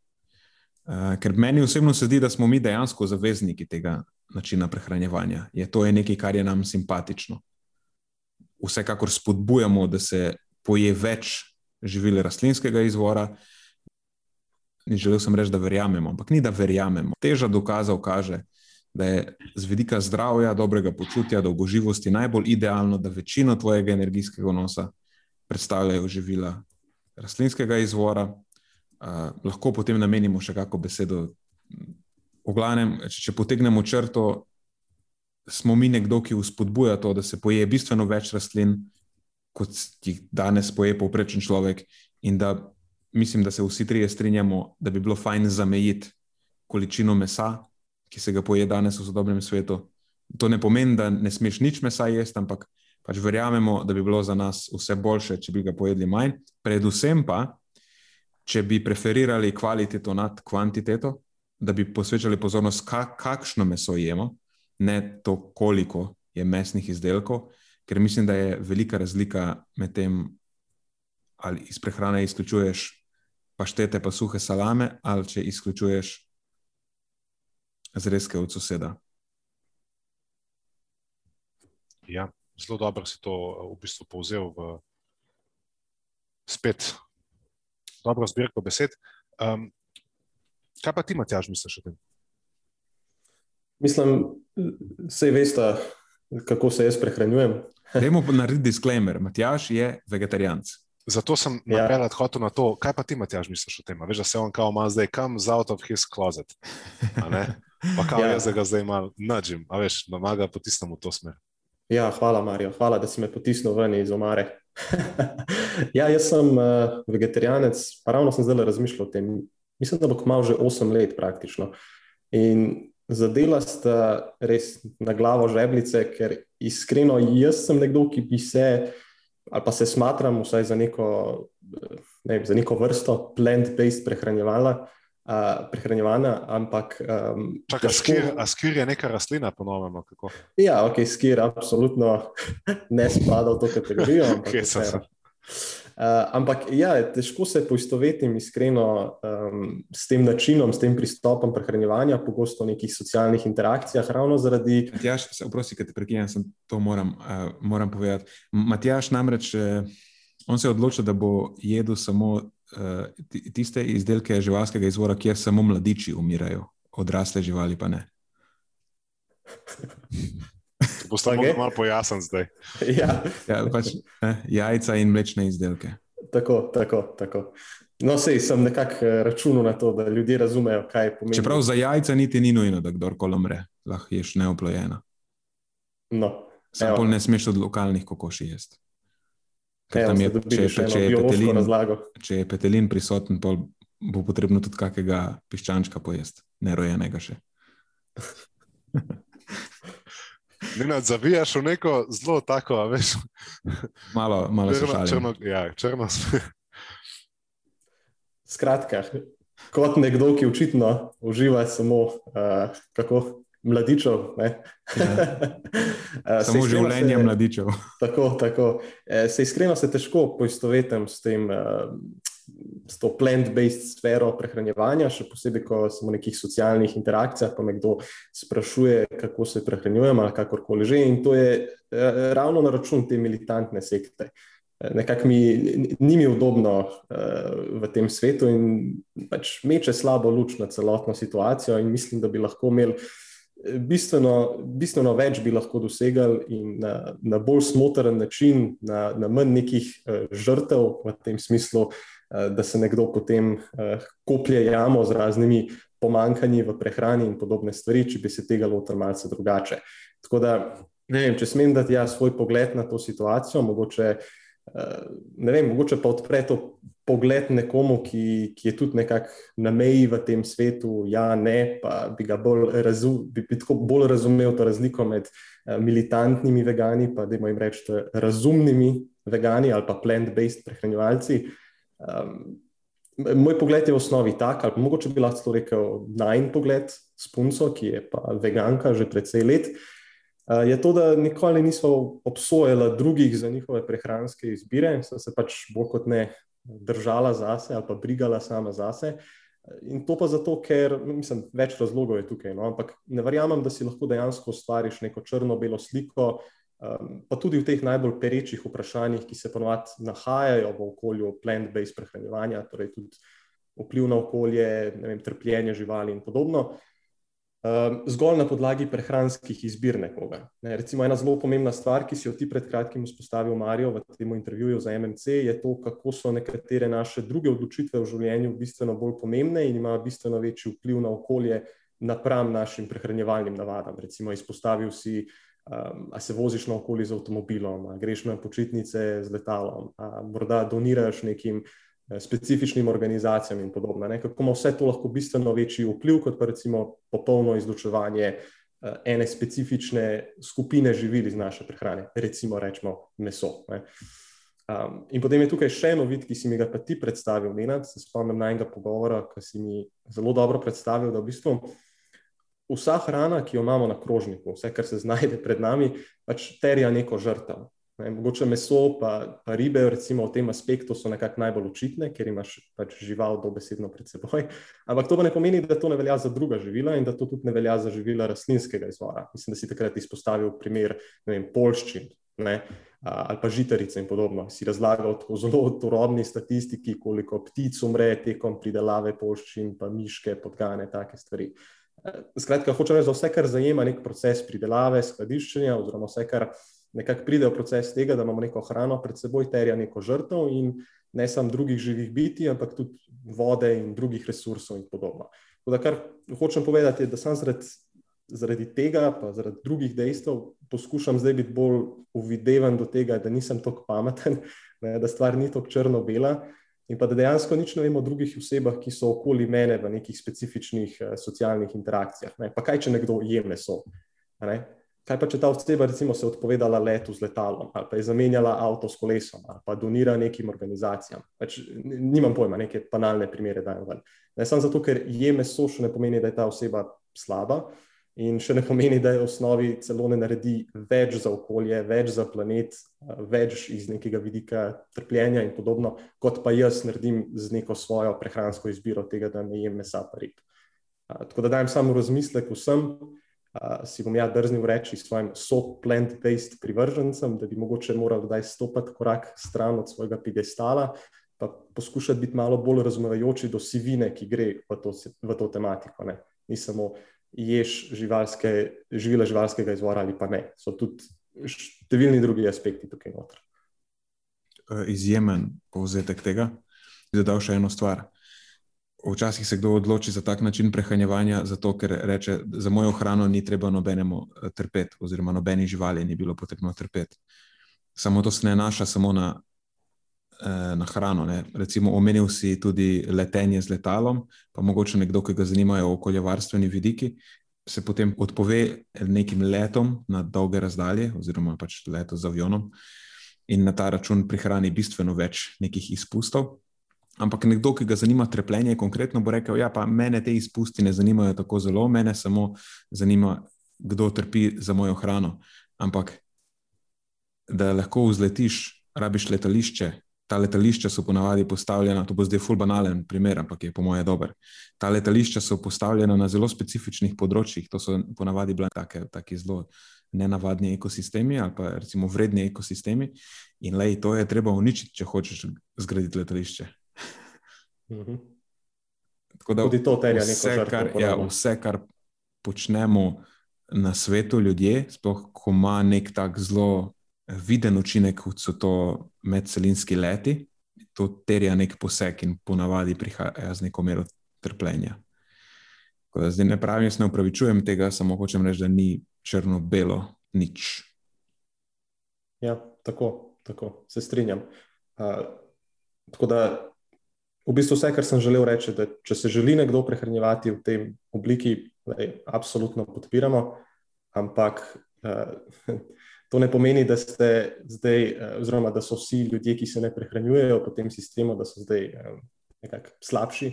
Uh, ker meni osebno se zdi, da smo mi dejansko zavezniki tega načina prehranjevanja. Je to je nekaj, kar je nam simpatično. Vsekakor spodbujamo, da se poje več živil rastlinskega izvora. In želel sem reči, da verjamemo, ampak ni da verjamemo. Teža dokazov kaže, da je z vidika zdravja, dobrega počutja, dolgoživosti najbolj idealno, da večino tvojega energijskega vnosa predstavljajo živila rastlinskega izvora, Uh, lahko potem namenimo še kako besedo. V glavnem, če, če potegnemo črto, smo mi nekdo, ki vzpodbuja to, da se poje bistveno več rastlin, kot jih danes poje povprečen človek, in da mislim, da se vsi trije strinjamo, da bi bilo fajn zamejiti količino mesa, ki se ga poje danes v sodobnem svetu. To ne pomeni, da ne smeš nič mesa jesti, ampak pač verjamemo, da bi bilo za nas vse boljše, če bi ga pojedli manj. Predvsem pa, če bi preferirali kvaliteto nad kvantiteto, da bi posvečali pozornost, kakšno meso jemo, ne to, koliko je mesnih izdelkov, ker mislim, da je velika razlika med tem, ali iz prehrane izključuješ paštete, pa suhe salame, ali če izključuješ zrezke od soseda. Ja, zelo dobro si to v bistvu povzel v spet dobro zbirko besed. Um, kaj pa ti, Matjaž, misliš o tem? Mislim, vse veste, kako se jaz prehranjujem. Dajmo narediti disclaimer. Matjaž je vegetarijanc. Zato sem ja. napeljal hotel na to, kaj pa ti, Matjaž, misliš o tem. Veš, da se on kao ima zdaj, kam z out of his closet. Pa kao [laughs] ja. jaz ga zdaj malo nađem, a veš, da maga potisnem v to smer. Ja, hvala, Marijo. Hvala, da si me potisnil ven iz omare. [laughs] ja, jaz sem uh, vegetarijanec, pa ravno sem zdaj razmišljal o tem. Mislim, da bo kmalo že 8 let praktično. In zadela sta res na glavo žebljice, ker iskreno jaz sem nekdo, ki bi se, ali pa se smatram vsaj za neko, ne vem, za neko vrsto plant-based prehranjevala. Uh, prehranjevana, ampak. Um, Čakaj, skir, a skir je neka rastlina, ponovno? Ja, ok, skir absolutno [laughs] ne spada v to kategorijo. Ampak, okay, uh, ampak ja, težko se poistovetim iskreno um, s tem načinom, s tem pristopom prehranjevanja, pogosto v nekih socialnih interakcijah, ravno zaradi. Matjaš, se oprosti, ker te prekinem, sem to moram, uh, moram povedati. Matjaš namreč, uh, on se je odločil, da bo jedel samo uh, tiste izdelke živalskega izvora, kjer samo mladiči umirajo, odrasle živali pa ne. [laughs] Postavimo okay. malo pojasnjen zdaj. [laughs] ja. ja, pač, eh, jajca in mlečne izdelke. Tako, tako. tako. No, sej sem nekako eh, računal na to, da ljudje razumejo, kaj pomeni. Čeprav za jajca niti ni nujno, da kdorkoli umre, lahko ješ neoplojena. No, Samo ne smeš od lokalnih kokoši jesti. Ker Evo, tam je, če, je, če, je petelin, razlago. če je petelin prisoten, pol bo potrebno tudi kakega piščančka pojesti, nerojenega še. [laughs] Ne, ne, zavijaš v neko zelo tako, a veš, Malo, malo se črno, črno, ja, črno. Skratka, kot nekdo, ki očitno uživa samo uh, kako mladičev. ne. [laughs] Se Samo življenje se- mladičev. Tako, tako. Eh, Se iskreno se težko poistovetim s tem, eh, s to plant-based sfero prehranjevanja, še posebej, ko sem v nekih socialnih interakcijah, pa me kdo sprašuje, kako se prehranjujem ali kakorkoli že. In to je eh, ravno na račun te militantne sekte. Eh, Nekako mi ni mi udobno uh, v tem svetu in pač meče slabo luč na celotno situacijo, in mislim, da bi lahko imeli eh, bistveno, bistveno več bi lahko dosegali in na, na bolj smotren način, na, na manj nekih uh, žrtev v tem smislu, uh, da se nekdo potem uh, koplje jamo z raznimi pomankanji v prehrani in podobne stvari, če bi se tega lotili malce drugače. Tako da, ne vem, če smem dati ja, svoj pogled na to situacijo, mogoče. Uh, ne vem, mogoče pa odpre to pogled nekomu, ki, ki je tudi nekako na meji v tem svetu, ja, ne, pa bi ga bolj, razu, bi, bi tako bolj razumel to razliko med uh, militantnimi vegani, pa da jim rečete razumnimi vegani ali pa plant-based prehranjevalci. Um, moj pogled je v osnovi tak, ali mogoče bi lahko celo rekel najn pogled s punco, ki je pa veganka že precej let. Uh, je to, da nikoli nismo obsojali drugih za njihove prehranske izbire, so se pač bolj kot ne držala zase ali pa brigala sama zase. In to pa zato, ker mislim, več razlogov je tukaj. No? Ampak ne verjamem, da si lahko dejansko ustvariš neko črno-belo sliko, um, pa tudi v teh najbolj perečih vprašanjih, ki se ponovadi nahajajo v okolju plant-based prehranjevanja, torej tudi vpliv na okolje, vem, trpljenje živali in podobno. Um, zgolj na podlagi prehranskih izbir nekoga. Ne, recimo, ena zelo pomembna stvar, ki si jo ti pred kratkim izpostavil, Marijo, v tem intervjuju za MMC, je to, kako so nekatere naše druge odločitve v življenju bistveno bolj pomembne in imajo bistveno večji vpliv na okolje, napram našim prehranjevalnim navadam. Recimo, izpostavil si, um, a se voziš na okolje z avtomobilom, greš na počitnice z letalom, morda doniraš nekim specifičnim organizacijam in podobno. Ne? Kako ima vse to lahko bistveno večji vpliv, kot pa recimo popolno izločevanje uh, ene specifične skupine živil iz naše prehrane, recimo rečemo meso. Ne? Um, in potem je tukaj še eno vid, ki si mi ga pa ti predstavil, Nenad, se spomnim na enega pogovora, ki si mi zelo dobro predstavil, da v bistvu vsa hrana, ki jo imamo na krožniku, vse, kar se znajde pred nami, pač terja neko žrtev. Ne, mogoče meso, pa, pa ribe, recimo v tem aspektu, so nekako najbolj očitne, ker imaš pač žival dobesedno pred seboj. Ampak to pa ne pomeni, da to ne velja za druga živila in da to tudi ne velja za živila rastlinskega izvora. Mislim, da si takrat izpostavil primer vem, polščin ne, ali pa žitarice in podobno. Si razlagal o zelo turobni statistiki, koliko ptic umre tekom pridelave polščin, pa miške, podgane, take stvari. Skratka, hočem reči, da vse, kar zajema nek proces pridelave, skladiščenja, oziroma vse, kar nekako pride v proces tega, da imamo neko hrano pred seboj, terja neko žrtev in ne samo drugih živih biti, ampak tudi vode in drugih resursov in podobno. Tako da, kar hočem povedati, je, da sem zaradi, zaradi tega, pa zaradi drugih dejstev, poskušam zdaj biti bolj uvideven do tega, da nisem tako pameten, [laughs] ne, da stvar ni tako črno-bela. In pa da dejansko nič ne vemo o drugih osebah, ki so okoli mene v nekih specifičnih uh, socialnih interakcijah. Ne. Pa kaj, če nekdo je meso? Kaj pa, če ta oseba recimo se odpovedala letu z letalom, ali pa je zamenjala avto s kolesom, ali pa donira nekim organizacijam. Pač, nimam pojma, neke banalne primere dajem ven. Ne samo zato, ker je meso, še ne pomeni, da je ta oseba slaba. In še ne pomeni, da je v osnovi celo ne naredi več za okolje, več za planet, več iz nekega vidika trpljenja in podobno, kot pa jaz naredim z neko svojo prehransko izbiro tega, da ne jem mesa pa rib. Tako da dajem samo razmislek vsem, si bom ja drznil reči svojim so-plant-based privržencem, da bi mogoče morali kdaj stopiti korak stran od svojega pidestala pa poskušati biti malo bolj razumevajoči do sivine, ki gre v to, v to tematiko. Ne. Ni samo ješ živalske, živila živalskega izvora ali pa ne. So tudi številni drugi aspekti tukaj noter. E, izjemen povzetek tega. Zdaj, še eno stvar. Včasih se kdo odloči za tak način prehranjevanja, zato ker reče, za mojo hrano ni treba nobenemu e, trpeti, oziroma nobeni živali ni bilo potrebno trpeti. Samo to se ne nanaša samo na na hrano. Ne. Recimo, omenil si tudi letenje z letalom, pa mogoče nekdo, ki ga zanimajo okoljevarstveni vidiki, se potem odpove nekim letom na dolge razdalje, oziroma pač leto z avionom, in na ta račun prihrani bistveno več nekih izpustov. Ampak nekdo, ki ga zanima trpljenje, konkretno bo rekel: Ja, pa mene te izpusti ne zanimajo tako zelo, mene samo zanima, kdo trpi za mojo hrano. Ampak da lahko vzletiš, rabiš letališče, ta letališča so ponavadi postavljena, to bo zdaj ful banalen primer, ampak je po moje dober. Ta letališča so postavljena na zelo specifičnih področjih, to so ponavadi bile take, take zelo nenavadni ekosistemi ali pa recimo vredni ekosistemi. In lej, to je treba uničiti, če hočeš zgraditi letališče. Mhm. Tako da tudi to terja vse, kar, ja, vse, kar počnemo na svetu, ljudje, sploh ko ima nek tak zelo viden učinek, kot so to medcelinski leti, to terja nek poseg in ponavadi prihaja z neko mero trpljenja. Zdaj ne pravim, jaz ne upravičujem tega, samo hočem reči, da ni črno-belo nič. Ja, tako, tako se strinjam. Uh, tako da, v bistvu, vse, kar sem želel reči, da če se želi nekdo prehranjevati v tej obliki, da je absolutno podpiramo, ampak uh, [laughs] To ne pomeni, da, zdaj, eh, oziroma, da so vsi ljudje, ki se ne prehranjujejo po tem sistemu, da so zdaj eh, nekako slabši.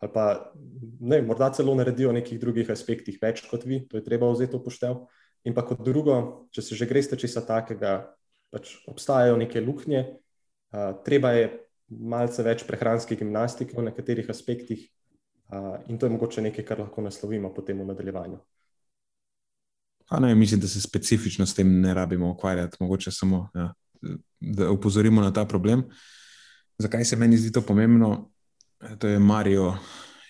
Ali pa ne, morda celo naredijo v nekih drugih aspektih več kot vi, to je treba vzeti upoštev. In pa kot drugo, če se že greste česa takega, pač obstajajo neke luknje, uh, treba je malce več prehranske gimnastike v nekaterih aspektih, uh, in to je mogoče nekaj, kar lahko naslovimo potem v nadaljevanju. Ne, mislim, da se specifično s tem ne rabimo ukvarjati, mogoče samo ja, da upozorimo na ta problem. Zakaj se meni zdi to pomembno? To je Marijo,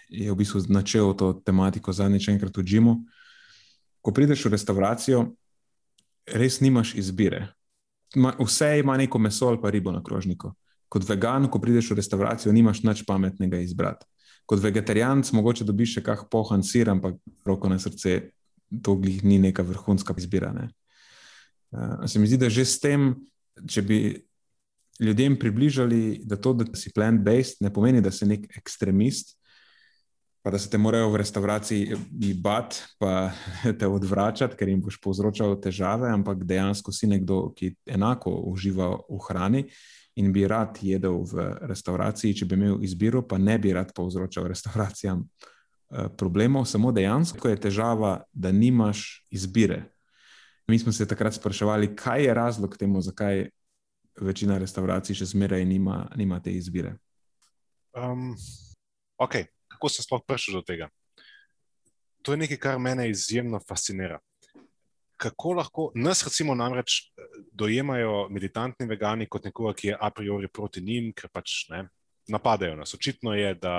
ki je v bistvu začel to tematiko zadnjič enkrat v Džimu. Ko prideš v restauracijo, res nimaš izbire. Vse ima neko meso ali pa ribo na krožniku. Kot vegan, ko prideš v restauracijo, nimaš nič pametnega izbrati. Kot vegetarijanc, mogoče dobiš še kak pohan sir, ampak roko na srce, to glih ni neka vrhunska izbira. Ne. Uh, se mi zdi, da že s tem, če bi ljudem približali, da to, da si plant-based, ne pomeni, da si nek ekstremist, pa da se te morajo v restavraciji bati, pa [laughs] te odvračati, ker jim boš povzročal težave, ampak dejansko si nekdo, ki enako uživa v hrani. In bi rad jedel v restavraciji, če bi imel izbiro, pa ne bi rad povzročal restauracijam uh, problemov, samo dejansko je težava, da nimaš izbire. Mi smo se takrat spraševali, kaj je razlog temu, zakaj večina restauracij še zmeraj nima, nima te izbire. Um, ok, kako se sploh prišel do tega? To je nekaj, kar mene izjemno fascinira. Kako lahko nas, recimo, namreč eh, dojemajo militantni vegani kot nekoga, ki je a priori proti njim, ker pač ne, napadajo nas. Očitno je, da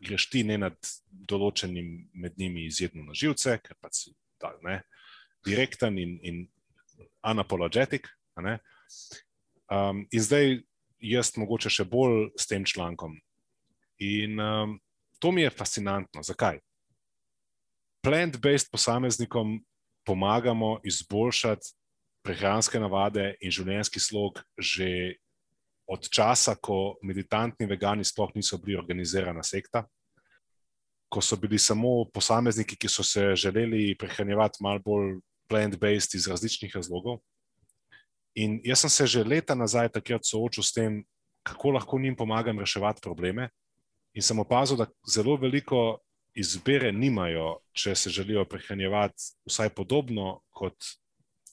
greš ti ne nad določenim med njimi izjedno na živce, ker pa si ta, ne, direkten in, in anapologetik. Um, in zdaj jaz mogoče še bolj s tem člankom. In um, to mi je fascinantno. Zakaj? Plant-based posameznikom pomagamo izboljšati prehranske navade in življenjski slog že od časa, ko militantni vegani sploh niso bili organizirana sekta, ko so bili samo posamezniki, ki so se želeli prehranjevati malo bolj plant-based iz različnih razlogov. In jaz sem se že leta nazaj takrat soočil s tem, kako lahko njim pomagam reševati probleme. In sem opazil, da zelo veliko izbire nimajo, če se želijo prehranjevati vsaj podobno kot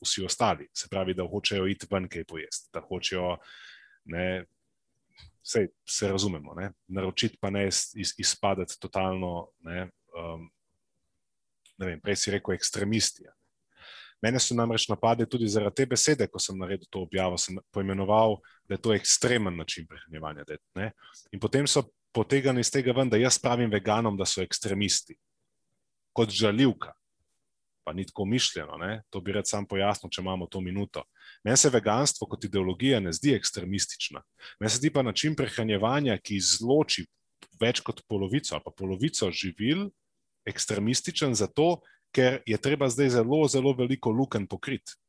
vsi ostali. Se pravi, da hočejo iti ven kaj pojesti, da hočejo ne, vse se razumemo, ne, naročiti pa ne iz, izpadati totalno, ne, um, ne vem, prej si rekel ekstremisti. Mene so namreč napadli tudi zaradi te besede, ko sem naredil to objavo, sem poimenoval, da je to ekstremen način prehranjevanja. Da, in potem so potegnili iz tega ven, da jaz pravim veganom, da so ekstremisti, kot žaljivka. Pa ni tako mišljeno, ne? to bi rad sam pojasnil, če imamo to minuto. Meni se veganstvo kot ideologija ne zdi ekstremistična. Meni se zdi pa način prehranjevanja, ki izloči več kot polovico ali pa polovico živil, ekstremističen zato, ker je treba zdaj zelo, zelo veliko luken pokriti.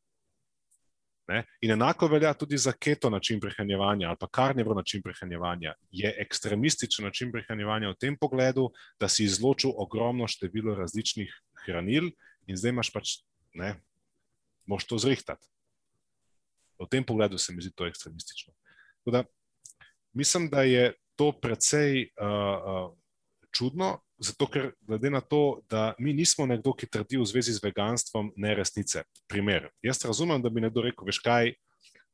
Ne? In enako velja tudi za keto način prehranjevanja ali pa karnivro način prehranjevanja. Je ekstremističen način prehranjevanja v tem pogledu, da si izločil ogromno število različnih hranil in zdaj imaš pač, ne, moš to zrihtati. V tem pogledu se mi zdi to ekstremistično. Da, mislim, da je to precej uh, uh, čudno, Zato, ker glede na to, da mi nismo nekdo, ki trdi v zvezi z veganstvom neresnice. Primer. Jaz razumem, da bi nekdo rekel, veš kaj,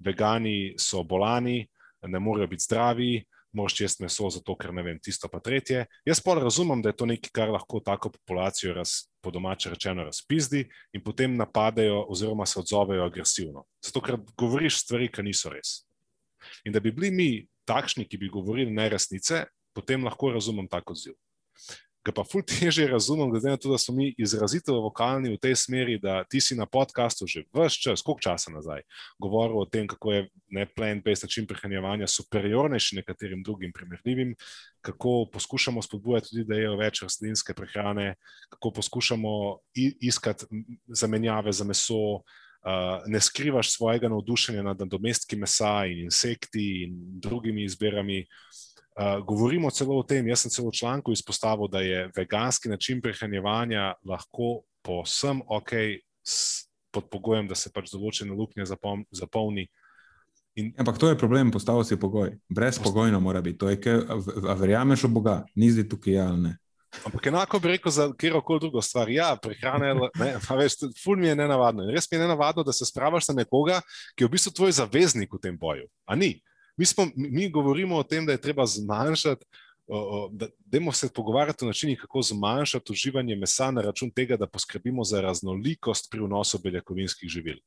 vegani so bolani, ne morejo biti zdravi, moraš jesti meso, zato ker ne vem, tisto pa tretje. Jaz pa razumem, da je to nekaj, kar lahko tako populacijo, raz, po domače rečeno, razpizdi in potem napadejo oziroma se odzovejo agresivno. Zato, ker govoriš stvari, ki niso res. In da bi bili mi takšni, ki bi govorili neresnice, potem lahko razumem tako odziv ga pa ful teže razumem, glede na to, da smo mi izrazito vokalni v tej smeri, da ti si na podkastu že vse čas, koliko časa nazaj, govoril o tem, kako je plant-based način prehranjevanja superiornejši nekaterim drugim primerljivim, kako poskušamo spodbujati tudi, da jejo več rastlinske prehrane, kako poskušamo iskati zamenjave za meso. Uh, ne skrivaš svojega navdušenja nad domestki mesa in insekti in drugimi izbirami. Uh, Uh, govorimo celo o tem, jaz sem celo v članku izpostavil, da je veganski način prehranjevanja lahko povsem ok, pod pogojem, da se pač določene luknje zapolni. In... Ampak to je problem, postavil si pogoj. Brezpogojno mora biti. To je, a verjameš v Boga, ni zdaj tukaj ja ali ne. Ampak enako bi rekel za kjerkoli drugo stvar. Ja, prehrana [laughs] je, veš, ful mi je nenavadno. In res mi je nenavadno, da se spravaš na nekoga, ki je v bistvu tvoj zaveznik v tem boju. A ni? Mi, smo, mi govorimo o tem, da je treba zmanjšati, da dajmo se pogovarjati o načinih, kako zmanjšati uživanje mesa na račun tega, da poskrbimo za raznolikost pri vnosu beljakovinskih živil.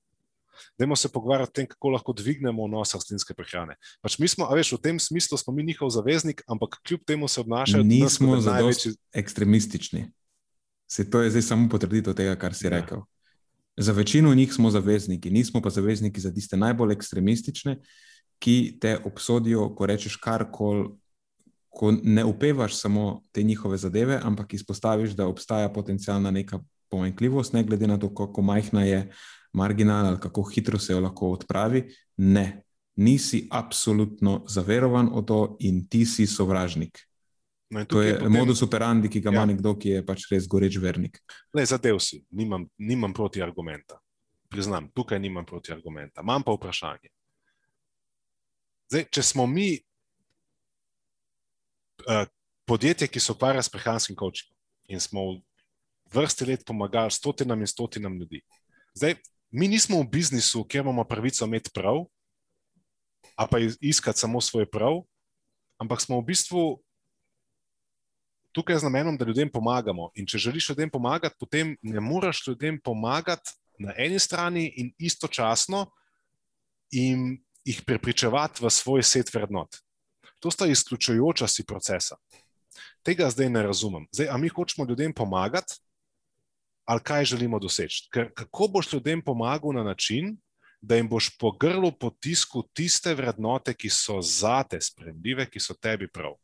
Dajmo se pogovarjati o tem, kako lahko dvignemo vnos rastlinske prehrane. Pač mi smo, a veš, v tem smislu smo mi njihov zaveznik, ampak kljub temu se obnašajo nismo največji ekstremistični. Se to je zdaj samo potrditev tega, kar si ja. rekel. Za večino njih smo zavezniki, nismo pa zavezniki za tiste najbolj ekstremistične, ki te obsodijo, ko rečeš karkoli, ko ne upevaš samo te njihove zadeve, ampak izpostaviš, da obstaja potencijalna neka pomanjkljivost, ne glede na to, kako majhna je marginal ali kako hitro se jo lahko odpravi. Ne, nisi absolutno zaverovan v to in ti si sovražnik. No, to je potem, modus operandi, ki ga ima ja. nekdo, ki je pač res goreč vernik. Le, zadev si, nimam, nimam proti argumenta. Priznam, tukaj nimam proti argumenta. Imam pa vprašanje. Zdaj, če smo mi uh, podjetje, ki se ukvarja s prehranskim kočem in smo v vrsti let pomagali stotinam in stotinam ljudi, zdaj, mi nismo v biznisu, kjer imamo pravico imeti prav, a pa iskati samo svoj prav, ampak smo v bistvu tukaj z namenom, da ljudem pomagamo. In če želiš ljudem pomagati, potem ne moreš ljudem pomagati na eni strani in istočasno jim jih prepričevati v svoj set vrednot. To sta izključujoča si procesa. Tega zdaj ne razumem. Zdaj, a mi hočemo ljudem pomagati, ali kaj želimo doseči? Ker kako boš ljudem pomagal na način, da jim boš po grlu potisku tiste vrednote, ki so zate spremljive, ki so tebi prav?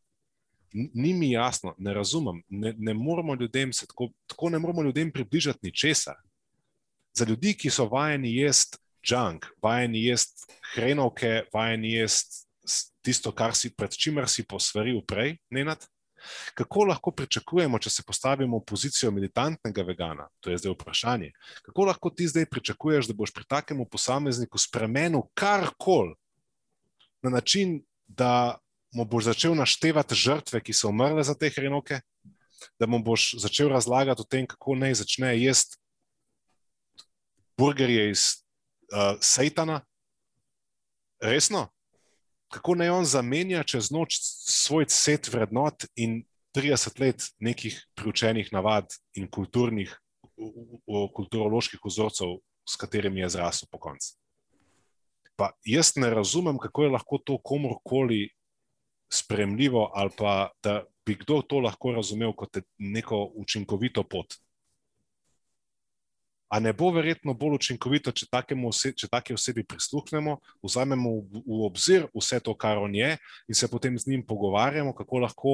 Ni mi jasno, ne razumem. Ne, ne moramo ljudem se tako, tako ne moramo ljudem približati ničesar. Za ljudi, ki so vajeni jesti junk, vajeni jesti hrenovke, vajeni jesti tisto, si pred čimer si posvaril prej, nenad. Kako lahko pričakujemo, če se postavimo v pozicijo militantnega vegana? To je zdaj vprašanje. Kako lahko ti zdaj pričakuješ, da boš pri takem posamezniku spremenil karkoli na način, da mu boš začel naštevati žrtve, ki so umrle za te hrenovke, da mu boš začel razlagati o tem, kako naj začne jesti burgerje iz uh, Sejtana, resno, kako naj on zamenja čez noč svoj set vrednot in 30 let nekih priučenih navad in kulturnih, kulturoloških vzorcev s katerimi je zrasel po koncu. Pa jaz ne razumem, kako je lahko to komorkoli spremljivo, ali pa da bi kdo to lahko razumel kot neko učinkovito pot. A ne bo verjetno bolj učinkovito, če, ose, če take osebi prisluhnemo, vzamemo v, v obzir vse to, kar on je, in se potem z njim pogovarjamo, kako lahko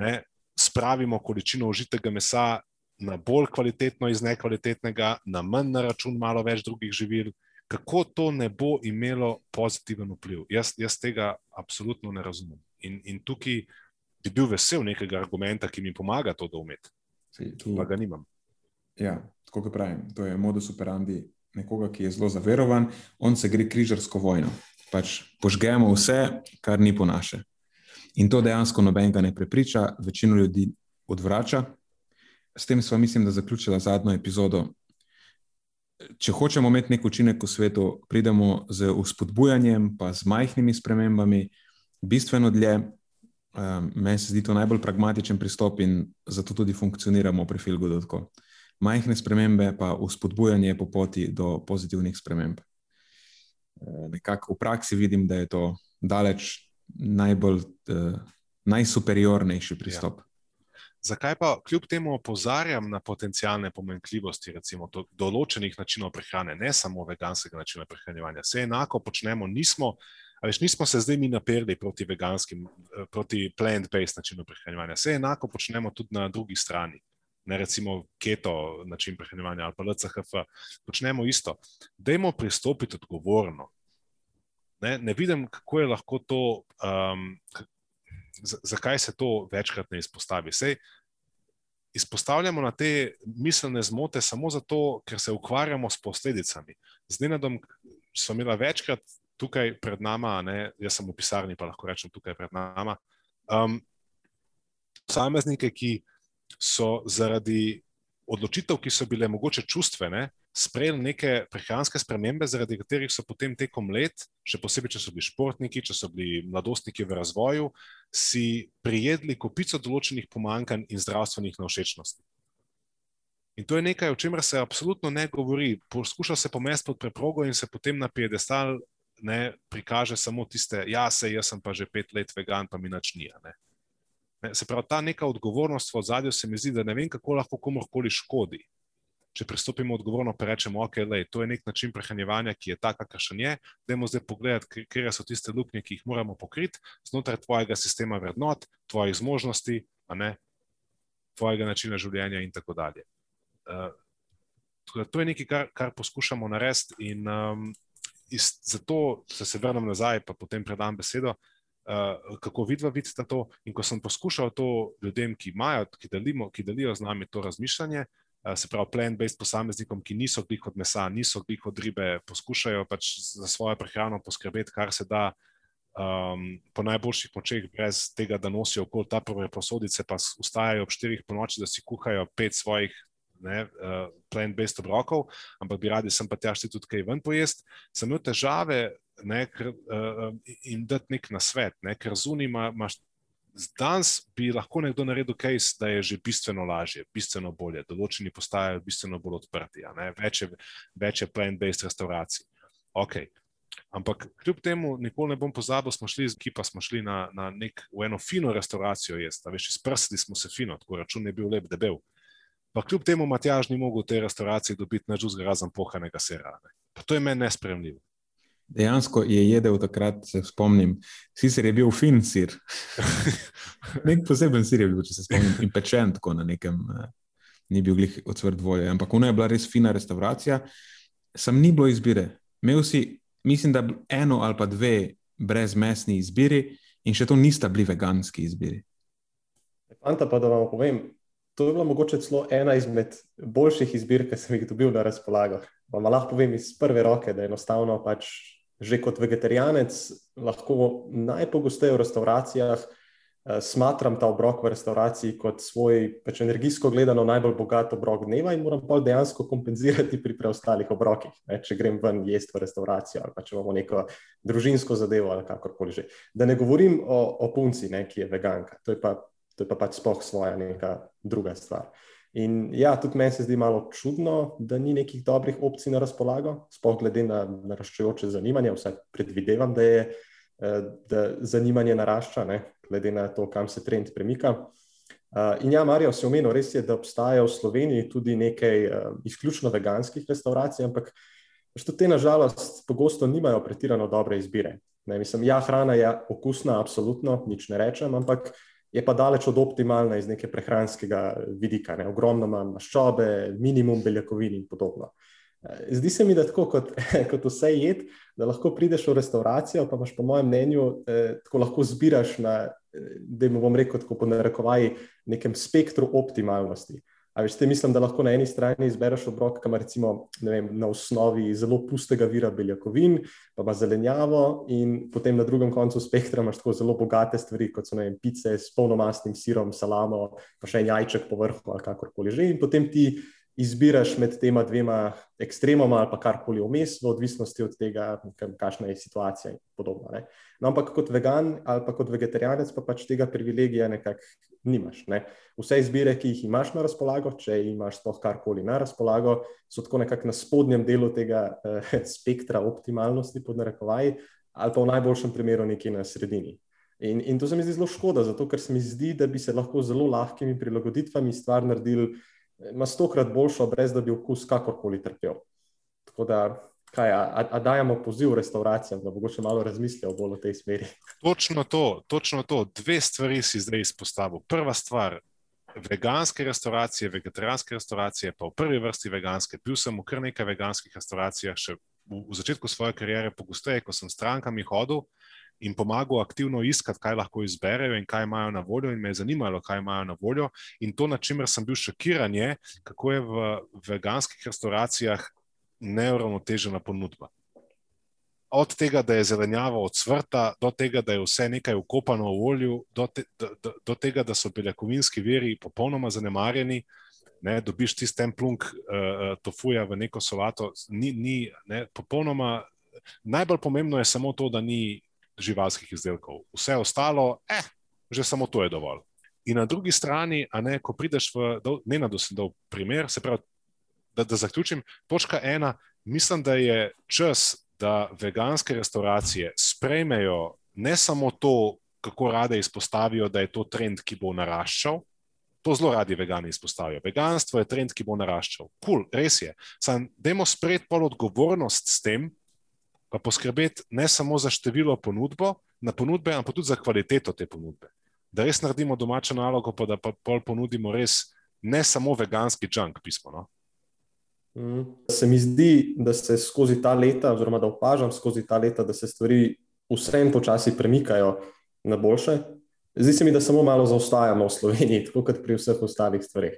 ne, spravimo količino užitega mesa na bolj kvalitetno iz nekvalitetnega, na manj na račun malo več drugih živil, kako to ne bo imelo pozitiven vpliv. Jaz, jaz tega absolutno ne razumem. In, in tukaj bi bil vesel nekega argumenta, ki mi pomaga to doumeti. Pa ga nimam. Ja, tako kot pravim, to je modus operandi nekoga, ki je zelo zaverovan, on se gre križarsko vojno. Pač požgemo vse, kar ni po naše. In to dejansko nobenega ne prepriča, večino ljudi odvrača. S tem smo, mislim, da zaključila zadnjo epizodo. Če hočemo imeti nek učinek v svetu, pridemo z uspodbujanjem, pa z majhnimi spremembami, bistveno dlje. Um, meni se zdi to najbolj pragmatičen pristop in zato tudi funkcioniramo pri Filgodu. Majhne spremembe, pa uspodbujanje po poti do pozitivnih sprememb. Uh, nekako v praksi vidim, da je to daleč najbolj, uh, najsuperiornejši pristop. Ja. Zakaj pa kljub temu opozarjam na potencijalne pomenkljivosti, recimo do določenih načinov prehrane, ne samo veganskega načina prehranevanja? Vse enako počnemo, nismo, veš, nismo se zdaj mi naperli proti veganskim, eh, proti plant-based načinu prehranevanja. Vse enako počnemo tudi na drugi strani. Ne recimo keto način prehranevanja ali pa LCHF, počnemo isto. Dajmo pristopiti odgovorno, Ne, ne vidim, kako je lahko to, um, zakaj se to večkrat ne izpostavi. Sej, izpostavljamo na te miselne zmote samo zato, ker se ukvarjamo s posledicami. Z Nenadom smo imeli večkrat tukaj pred nami, jaz sem v pisarni, pa lahko rečem tukaj pred nami, um, posameznike, ki so zaradi odločitev, ki so bile mogoče čustvene, sprejeli neke prehranske spremembe, zaradi katerih so potem tekom let, še posebej, če so bili športniki, če so bili mladostniki v razvoju, si prijedli kopico določenih pomankanj in zdravstvenih navšečnosti. In to je nekaj, o čemer se absolutno ne govori. Poskuša se pomesti pod preprogo in se potem na piedestal ne prikaže samo tiste, ja, se jaz sem pa že pet let vegan, pa mi nič ni. Se pravi, ta neka odgovornost v ozadju se mi zdi, da ne vem, kako lahko komorkoli škodi če pristopimo odgovorno, pa rečemo, ok, lej, to je nek način prehranjevanja, ki je tak, kakršen je. Dajmo zdaj pogledati, kje so tiste luknje, ki jih moramo pokriti znotraj tvojega sistema vrednot, tvojih zmožnosti, ne, tvojega načina življenja in tako dalje. Uh, to je nekaj, kar, kar poskušamo narediti, in um, iz, zato se, se vrnem nazaj, pa potem predam besedo. Uh, kako vidva vidite to? In ko sem poskušal to ljudem, ki imajo, ki, delimo, ki delijo z nami to razmišljanje, uh, se pravi, plant-based posameznikom, ki niso glih od mesa, niso glih od ribe, poskušajo pač za svojo prehrano poskrbeti, kar se da um, po najboljših močeh, brez tega, da nosijo okoli ta prve posodice, pa ustajajo ob štirih po noči, da si kuhajo pet svojih ne, uh, plant-based obrokov, ampak bi radi sem pa tjašti tudi kaj ven pojesti. Sem imel težave ne, ker, uh, in dati nek nasvet, ne, ker zunaj imaš Danes bi lahko nekdo naredil case, da je že bistveno lažje, bistveno bolje, določeni postajajo bistveno bolj odprti, več je, več je plant-based restauracij. Okay. Ampak kljub temu, nikoli ne bom pozabil, smo šli z ekipa, smo šli na, na nek, v eno fino restauracijo jesti, veš, izprsili smo se fino, tako račun je bil lep, debel. Pa kljub temu Matjaž ni mogel v tej restauraciji dobiti nič drugega razen pohanega sera. Ne. Pa to je meni nespremljivo. Dejansko je jedel takrat, se spomnim, sicer je bil fin sir. [laughs] Nek poseben sir je bil, če se spomnim, in pečen tako na nekem, uh, ni bil glih odsvrt volje. Ampak ona je bila res fina restauracija, sam ni bilo izbire. Imel si, mislim, da eno ali pa dve brezmesni izbiri, in še to nista bili veganski izbiri. Fanta pa da vam povem, to je bila mogoče celo ena izmed boljših izbir, ki sem jih dobil na razpolago. Vam lahko povem iz prve roke, da enostavno pač že kot vegetarijanec lahko najpogosteje v restauracijah uh, smatram ta obrok v restauraciji kot svoj, pač energijsko gledano, najbolj bogat obrok dneva in moram pa dejansko kompenzirati pri preostalih obrokih, ne, če grem ven jesti v restauracijo ali pa če imamo neko družinsko zadevo ali kakorkoli že. Da ne govorim o, o punci, ne, ki je veganka, to je pa, to je pa pač spoh svoja neka druga stvar. In ja, tudi meni se zdi malo čudno, da ni nekih dobrih opcij na razpolago, sploh glede na naraščajoče zanimanje. Vse predvidevam, da je da zanimanje narašča, ne, glede na to, kam se trend premika. In ja, Marijo, se omenil, res je, da obstaja v Sloveniji tudi nekaj izključno veganskih restauracij, ampak tudi te, nažalost, pogosto nimajo pretirano dobre izbire. Ne, mislim, ja, hrana je okusna, absolutno, nič ne rečem, ampak je pa daleč od optimalna iz neke prehranskega vidika. Ne. Ogromno ima maščobe, minimum beljakovin in podobno. Zdi se mi, da tako kot, [laughs] kot vse jed, da lahko prideš v restauracijo, pa imaš, po mojem mnenju, eh, tako lahko zbiraš na, da jim bom rekel, tako po narekovaji, nekem spektru optimalnosti. A veš, te mislim, da lahko na eni strani izbereš obrok, ki ima recimo vem, na osnovi zelo pustega vira beljakovin, pa ima zelenjavo, in potem na drugem koncu spektra imaš tako zelo bogate stvari, kot so vem, pice s polnomastnim sirom, salamo, pa še en jajček po vrhu ali kakorkoli že. In potem ti izbiraš med tema dvema ekstremoma ali pa karkoli vmes, v odvisnosti od tega, kakšna je situacija in podobno. No, ampak kot vegan ali pa kot vegetarijanec pa pač tega privilegija nekako nimaš. Ne? Vse izbire, ki jih imaš na razpolago, če imaš sploh karkoli na razpolago, so tako nekako na spodnjem delu tega eh, [laughs] spektra optimalnosti, pod narekovaji, ali pa v najboljšem primeru nekje na sredini. In, in to se mi zdi zelo škoda, zato ker se mi zdi, da bi se lahko z zelo lahkimi prilagoditvami stvar naredili ima stokrat boljšo, brez da bi okus kakorkoli trpel. Tako da, kaj, a, a dajemo poziv restauracijam, da mogoče malo razmislijo bolj o tej smeri. Točno to, točno to. Dve stvari si zdaj izpostavil. Prva stvar. Veganske restauracije, vegetarijanske restauracije, pa v prvi vrsti veganske. Bil sem v kar nekaj veganskih restauracijah, še v, v začetku svoje kariere, pogosteje, ko sem strankami hodil, in pomagal aktivno iskati, kaj lahko izberejo in kaj imajo na voljo, in me je zanimalo, kaj imajo na voljo. In to, na čemer sem bil šokiran, je, kako je v veganskih restauracijah neuravnotežena ponudba. Od tega, da je zelenjava odsvrta, do tega, da je vse nekaj ukopano v olju, do, te, do, do, do tega, da so beljakovinski veri popolnoma zanemarjeni. Ne, dobiš tisti templunk uh, tofuja v neko solato, ni, ni ne, popolnoma. Najbolj pomembno je samo to, da ni živalskih izdelkov. Vse ostalo, eh, že samo to je dovolj. In na drugi strani, ne, ko prideš v ne na dosledov primer, se pravi, da, da zaključim, točka ena, mislim, da je čas, da veganske restauracije sprejmejo ne samo to, kako rade izpostavijo, da je to trend, ki bo naraščal. To zelo radi vegani izpostavijo. Veganstvo je trend, ki bo naraščal. Kul, cool, res je. Sam, dajmo sprejeti pol odgovornost s tem, pa poskrbeti ne samo za število ponudbo, na ponudbe, ampak tudi za kvaliteto te ponudbe. Da res naredimo domačo nalogo, pa da pa pol ponudimo res ne samo veganski junk pismo. No? Mm. Se mi zdi, da se skozi ta leta, oziroma da opažam skozi ta leta, da se stvari vsem počasi premikajo na boljše. Zdi se mi, da samo malo zaostajamo v Sloveniji, tako kot pri vseh ostalih stvareh.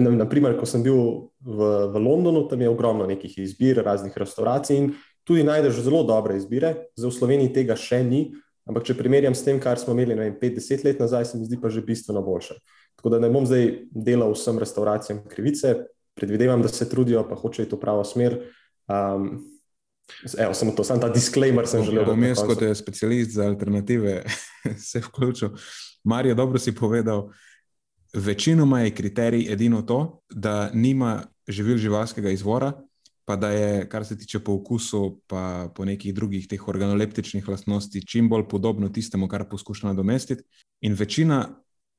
Naprimer, ko sem bil v, v Londonu, tam je ogromno nekih izbir, raznih restauracij in tudi najdeš zelo dobre izbire, zdaj v Sloveniji tega še ni, ampak če primerjam s tem, kar smo imeli 5-10 let nazaj, se mi zdi pa že bistveno boljše. Tako da ne bom zdaj delal vsem restauracijam krivice, predvidevam, da se trudijo, pa hočejo iti v pravo smer. Um, Evo, samo to, samo ta disclaimer sem želel. Vmes, kot je specialist za alternative, [laughs] se je vključil. Marijo, dobro si povedal, večinoma je kriterij edino to, da nima živil živalskega izvora, pa da je, kar se tiče po okusu, pa po nekih drugih teh organoleptičnih lastnostih, čim bolj podobno tistemu, kar poskuša nadomestiti. In večina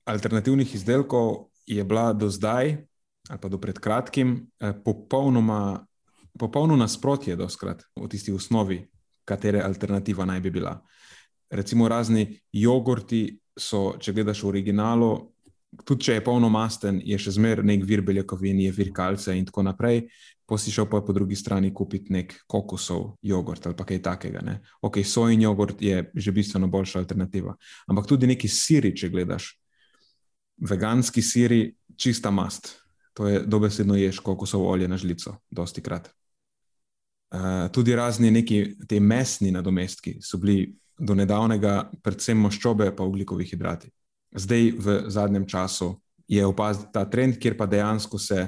alternativnih izdelkov je bila do zdaj, ali pa do pred kratkim, eh, popolnoma, popolno nasprotje, doskrat v tisti osnovi, katere alternativa naj bi bila. Recimo razni jogurti so, če gledaš v originalu, tudi če je polnomasten, je še zmeraj nek vir beljakovin, je vir kalce in tako naprej. Pa je po drugi strani kupiti nek kokosov jogurt ali kaj takega. Ne? Ok, sojin jogurt je že bistveno boljša alternativa. Ampak tudi neki siri, če gledaš, veganski siri, čista mast. To je dobesedno ješ kokosovo olje na žlico, dosti krat. Uh, tudi razni neki te mesni nadomestki so bili do nedavnega, predvsem maščobe, pa ugljikovih hidrati zdaj v zadnjem času je opaziti ta trend, kjer pa dejansko se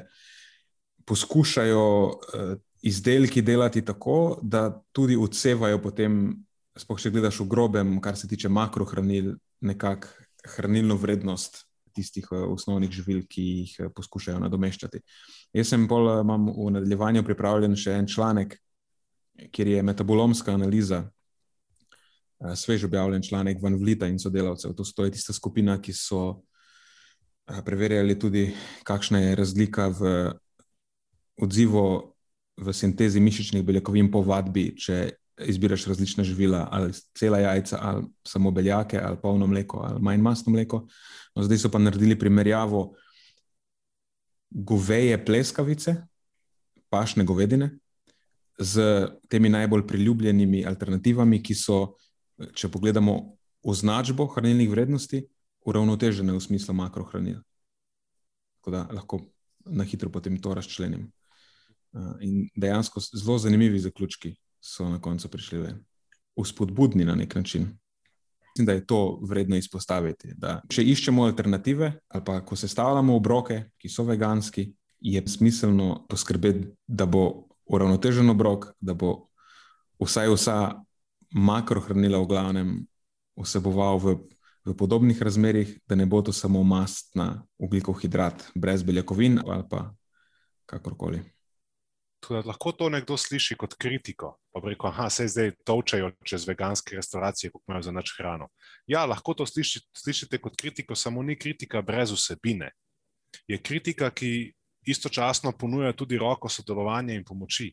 poskušajo uh, izdelki delati tako, da tudi odsevajo potem, spoh če gledaš v grobem, kar se tiče makrohranil, nekako hranilno vrednost tistih uh, osnovnih živil, ki jih uh, poskušajo nadomeščati. Jaz sem pol, uh, imam v nadaljevanju pripravljen še en članek, kjer je metabolomska analiza, svež objavljen članek Van Vlita in sodelavcev. To je tista skupina, ki so preverjali tudi, kakšna je razlika v odzivu v sintezi mišičnih beljakovin po vadbi, če izbiraš različna živila, ali cela jajca, ali samo beljake, ali polno mleko, ali manj masno mleko. No, zdaj so pa naredili primerjavo goveje pleskavice, pašne govedine, z temi najbolj priljubljenimi alternativami, ki so, če pogledamo označbo hranilnih vrednosti, uravnotežene v smislu makrohranil. Tako da lahko na hitro potem to razčlenim. In dejansko zelo zanimivi zaključki so na koncu prišli ven. Uspodbudni na nek način. Mislim, da je to vredno izpostaviti. Da, če iščemo alternative, ali pa ko sestavljamo obroke, ki so veganski, je smiselno poskrbeti, da bo uravnotežen obrok, da bo vsaj vsa makrohranila v glavnem vseboval v, v podobnih razmerah, da ne bo to samo mastna ugljikov hidrat, brez beljakovin ali pa kakorkoli. Tudi, lahko to nekdo sliši kot kritiko. Pa reko, da se zdaj točajo čez veganske restauracije, kot imajo za noč hrano. Ja, lahko to sliši, slišite kot kritiko, samo ni kritika brez vsebine. Je kritika, ki istočasno ponuja tudi roko sodelovanja in pomoči.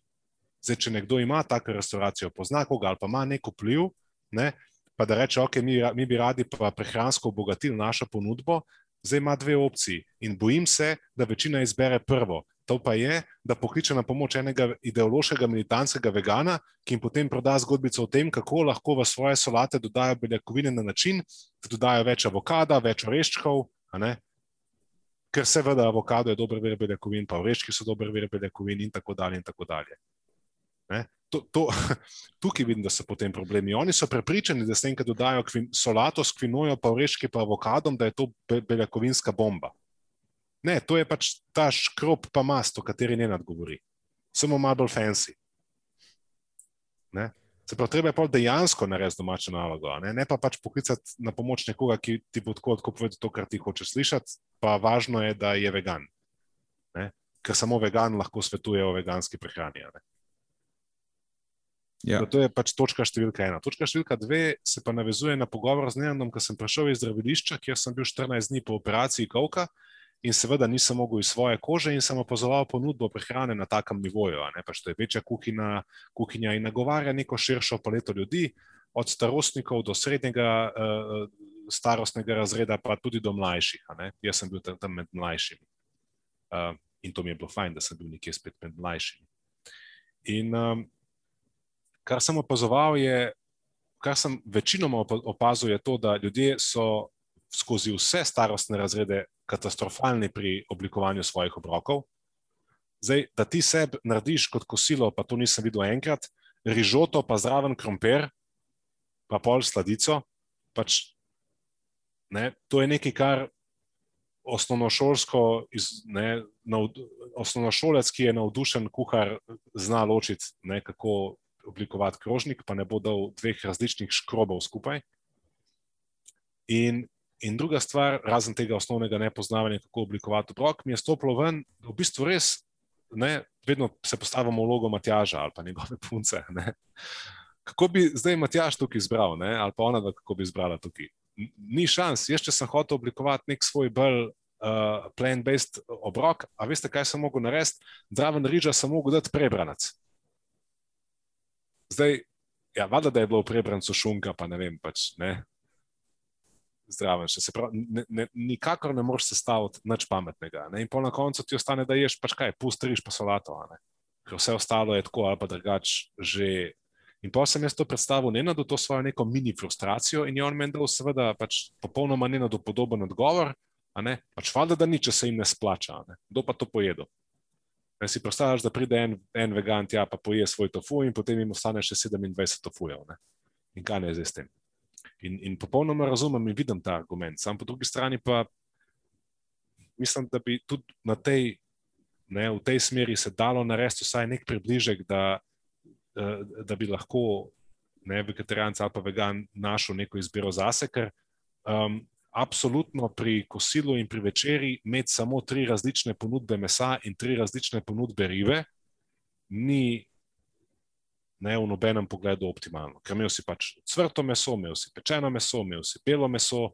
Zdaj, če nekdo ima tako restauracijo, pozna koga ali pa ima nek vpliv, ne, pa da reče, ok, mi, mi bi radi pa prehransko obogatili našo ponudbo, zdaj ima dve opciji in bojim se, da večina izbere prvo. To pa je, da pokliče na pomoč enega ideološkega militantskega vegana, ki jim potem proda zgodbico o tem, kako lahko v svoje solate dodajo beljakovine na način, da dodajo več avokada, več oreščkov. Ker seveda avokado je dober vir beljakovin, pa oreščki so dober vir beljakovin, in tako dalje. In tako dalje. To, to, [laughs] tukaj vidim, da so potem problemi. Oni so prepričani, da s tem, ko dodajo kvin, solato s kvinojo, pa oreščki, pa avokadom, da je to beljakovinska bomba. Ne, to je pač ta škrob, pa mast, o kateri ne nadgovori. Samo malo bolj fancy. Ne? Se pravi, treba je pa dejansko narediti domačo nalogo, ne? ne pa pač poklicati na pomoč nekoga, ki ti bo tako odpovedal to, kar ti hočeš slišati, pa važno je, da je vegan. Ne? Ker samo vegan lahko svetuje o veganski prehrani. Ja. To je pač točka številka ena. Točka številka dve se pa navezuje na pogovor z Neandom, ko sem prišel iz zdravilišča, kjer sem bil 14 dni po operaciji Kovka in seveda nisem mogel iz svoje kože in sem opazoval ponudbo prehrane na takem nivoju. Pač to je večja kuhina, kuhinja in nagovarja neko širšo paleto ljudi, od starostnikov do srednjega uh, starostnega razreda, pa tudi do mlajših. Jaz sem bil tam, tam med mlajšimi. Uh, in to mi je bilo fajn, da sem bil nekje spet med mlajšimi. In um, kar sem opazoval, je, kar sem večinoma opazil, je to, da ljudje so skozi vse starostne razrede katastrofalni pri oblikovanju svojih obrokov. Zdaj, da ti sebi narediš kot kosilo, pa to nisem videl enkrat, rižoto, pa zraven krompir, pa pol sladico. Pač, ne, to je nekaj, kar osnovnošolsko, ne, navd, osnovnošolec, ki je navdušen kuhar, zna ločiti, ne, kako oblikovati krožnik, pa ne bo dal dveh različnih škrobov skupaj. In In druga stvar, razen tega osnovnega nepoznavanja, kako oblikovati obrok, mi je stopilo ven, da v bistvu res, ne, vedno se postavimo v vlogo Matjaža ali pa njegove punce. Ne. Kako bi zdaj Matjaž tukaj izbral, ne, ali pa ona, da kako bi izbrala tukaj? Ni šans. Jaz, če sem hotel oblikovati nek svoj bolj uh, plant-based obrok, a veste, kaj sem mogel narediti? Zraven riža sem mogel dati prebranac. Zdaj, ja, vada, da je bilo v prebrancu šunka, pa ne vem, pač ne zdraven. Se pravi, ne, ne, nikakor ne moreš sestaviti nič pametnega. Ne? In pol na koncu ti ostane, da ješ pač kaj, pusti riž pa solato. Ker vse ostalo je tako ali pa drugače že. In pa sem jaz to predstavil, ne na to svojo neko mini frustracijo, in je on meni dal, seveda, pač popolnoma ne na to podoben odgovor, ne? pač valjda, da ni, če se jim ne splača, ne? kdo pa to pojedo. Ne si predstavljaš, da pride en, en vegan tja, pa poje svoj tofu, in potem jim ostane še 27 tofujev. In kaj ne je zdaj s tem? In, in popolnoma razumem in vidim ta argument. Sam po drugi strani pa mislim, da bi tudi na tej, ne, v tej smeri se dalo narediti vsaj nek približek, da, eh, da bi lahko ne, vegetarijanc ali pa vegan našel neko izbiro zase, ker um, absolutno pri kosilu in pri večerji imeti samo tri različne ponudbe mesa in tri različne ponudbe ribe, ni ne, v nobenem pogledu optimalno. Ker imel si pač cvrto meso, imel si pečeno meso, imel si belo meso.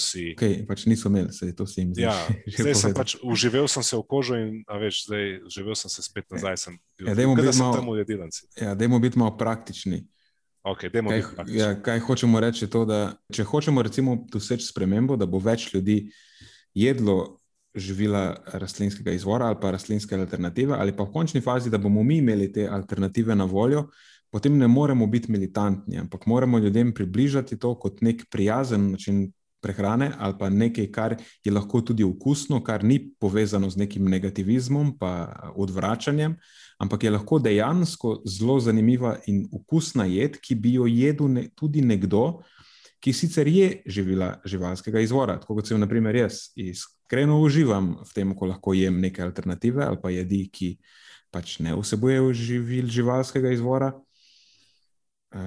Si... Okay, pač niso imeli, se to vsi jim zdi. Ja, [laughs] zdaj sem pač uživel sem se v kožo in veš, zdaj živel sem se spet nazaj. Sem bil, ja, dajmo biti malo, ja, biti malo praktični. Okay, kaj, ja, kaj hočemo reči? To, da, če hočemo doseči spremembo, da bo več ljudi jedlo živila rastlinskega izvora ali pa rastlinske alternative, ali pa v končni fazi, da bomo mi imeli te alternative na voljo, potem ne moremo biti militantni, ampak moramo ljudem približati to kot nek prijazen način prehrane ali pa nekaj, kar je lahko tudi okusno, kar ni povezano z nekim negativizmom pa odvračanjem ampak je lahko dejansko zelo zanimiva in okusna jed, ki bi jo jedel ne, tudi nekdo, ki sicer je živila živalskega izvora. Tako kot sem, na primer, jaz iskreno uživam v tem, ko lahko jem neke alternative ali pa jedi, ki pač ne vsebujejo živil živalskega izvora.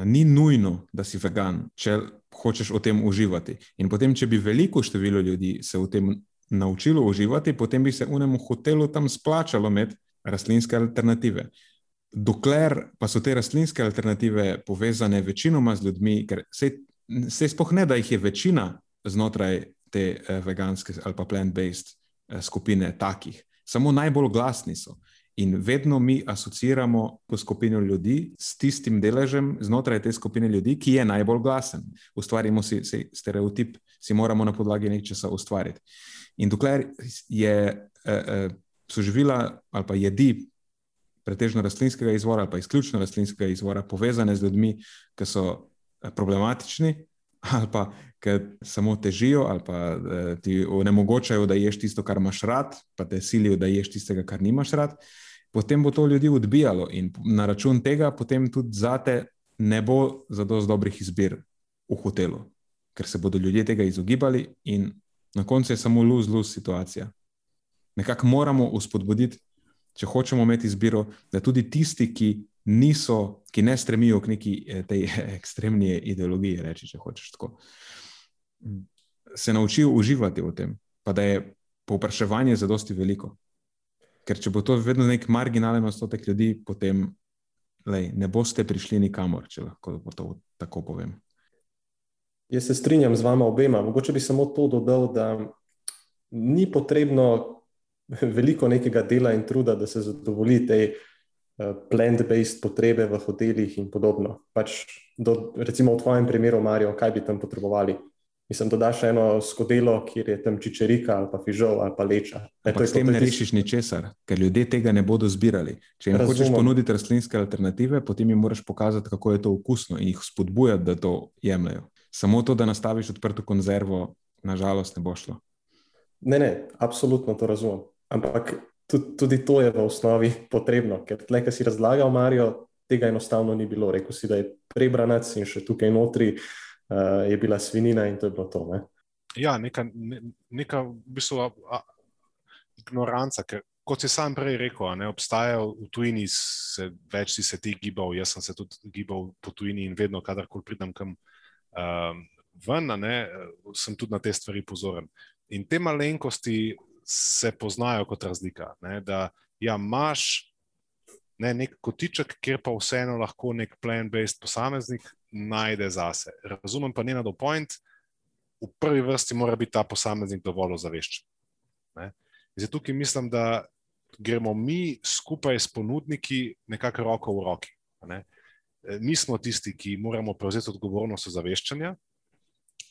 Ni nujno, da si vegan, če hočeš o tem uživati. In potem, če bi veliko število ljudi se v tem naučilo uživati, potem bi se unemu hotelu tam splačalo imeti rastlinske alternative. Dokler pa so te rastlinske alternative povezane večinoma z ljudmi, ker se, se spohne, da jih je večina znotraj te eh, veganske ali pa plant-based eh, skupine takih, samo najbolj glasni so. In vedno mi asociramo to skupino ljudi s tistim deležem znotraj te skupine ljudi, ki je najbolj glasen. Ustvarimo si, si stereotip, si moramo na podlagi nečesa ustvariti. In dokler je eh, eh, so živila ali pa jedi, pretežno rastlinskega izvora ali pa izključno rastlinskega izvora, povezane z ljudmi, ki so problematični ali pa ki samo težijo ali pa eh, ti onemogočajo, da ješ tisto, kar imaš rad, pa te silijo, da ješ tistega, kar nimaš rad. Potem bo to ljudi odbijalo, in na račun tega, potem tudi zate ne bo za dosti dobrih izbir v hotelu, ker se bodo ljudje tega izogibali, in na koncu je samo luz-luz situacija nekako moramo uspodbuditi, če hočemo imeti izbiro, da tudi tisti, ki niso, ki ne stremijo k neki eh, tej [laughs] ekstremni ideologiji, reči, če hočeš tako, se naučijo uživati v tem, pa da je povpraševanje za dosti veliko. Ker če bo to vedno nek marginalen odstotek ljudi, potem lej, ne boste prišli nikamor, če lahko to tako povem. Jaz se strinjam z vama obema. Mogoče bi samo to dodal, da ni potrebno [laughs] veliko nekega dela in truda, da se zadovolji te uh, plant-based potrebe v hotelih in podobno. Pač do, recimo v tvojem primeru, Marijo, kaj bi tam potrebovali? Mislim, da daš eno skodelo, kjer je tam čičerika ali pa fižol ali pa leča. E, s tem ne rešiš ničesar, ker ljudje tega ne bodo zbirali. Če jim Razumem. hočeš ponuditi rastlinske alternative, potem jim moraš pokazati, kako je to okusno in jih spodbujati, da to jemljajo. Samo to, da nastaviš odprto konzervo, nažalost ne bo šlo. Ne, ne, absolutno to razumem. Ampak tudi, tudi to je v osnovi potrebno, ker tle, ki si razlagal, Marijo, tega enostavno ni bilo. Rekl si, da je prebranac in še tukaj notri uh, je bila svinina in to je bilo to. Ne? Ja, neka, ne, neka v bistvu, a, a, ignoranca, ker kot si sam prej rekel, ne, obstajajo v tujini, se, več si se ti gibal, jaz sem se tudi gibal po tujini in vedno, kadarkoli pridem kam um, ven, ne, sem tudi na te stvari pozoren. In te malenkosti se poznajo kot razlika. Ne, da ja, imaš ne, nek kotiček, kjer pa vseeno lahko nek plan-based posameznik najde zase. Razumem pa njena do point, v prvi vrsti mora biti ta posameznik dovolj ozaveščen. Zdaj tukaj mislim, da gremo mi skupaj s ponudniki nekako roko v roki. Ne. Mi smo tisti, ki moramo prevzeti odgovornost ozaveščanja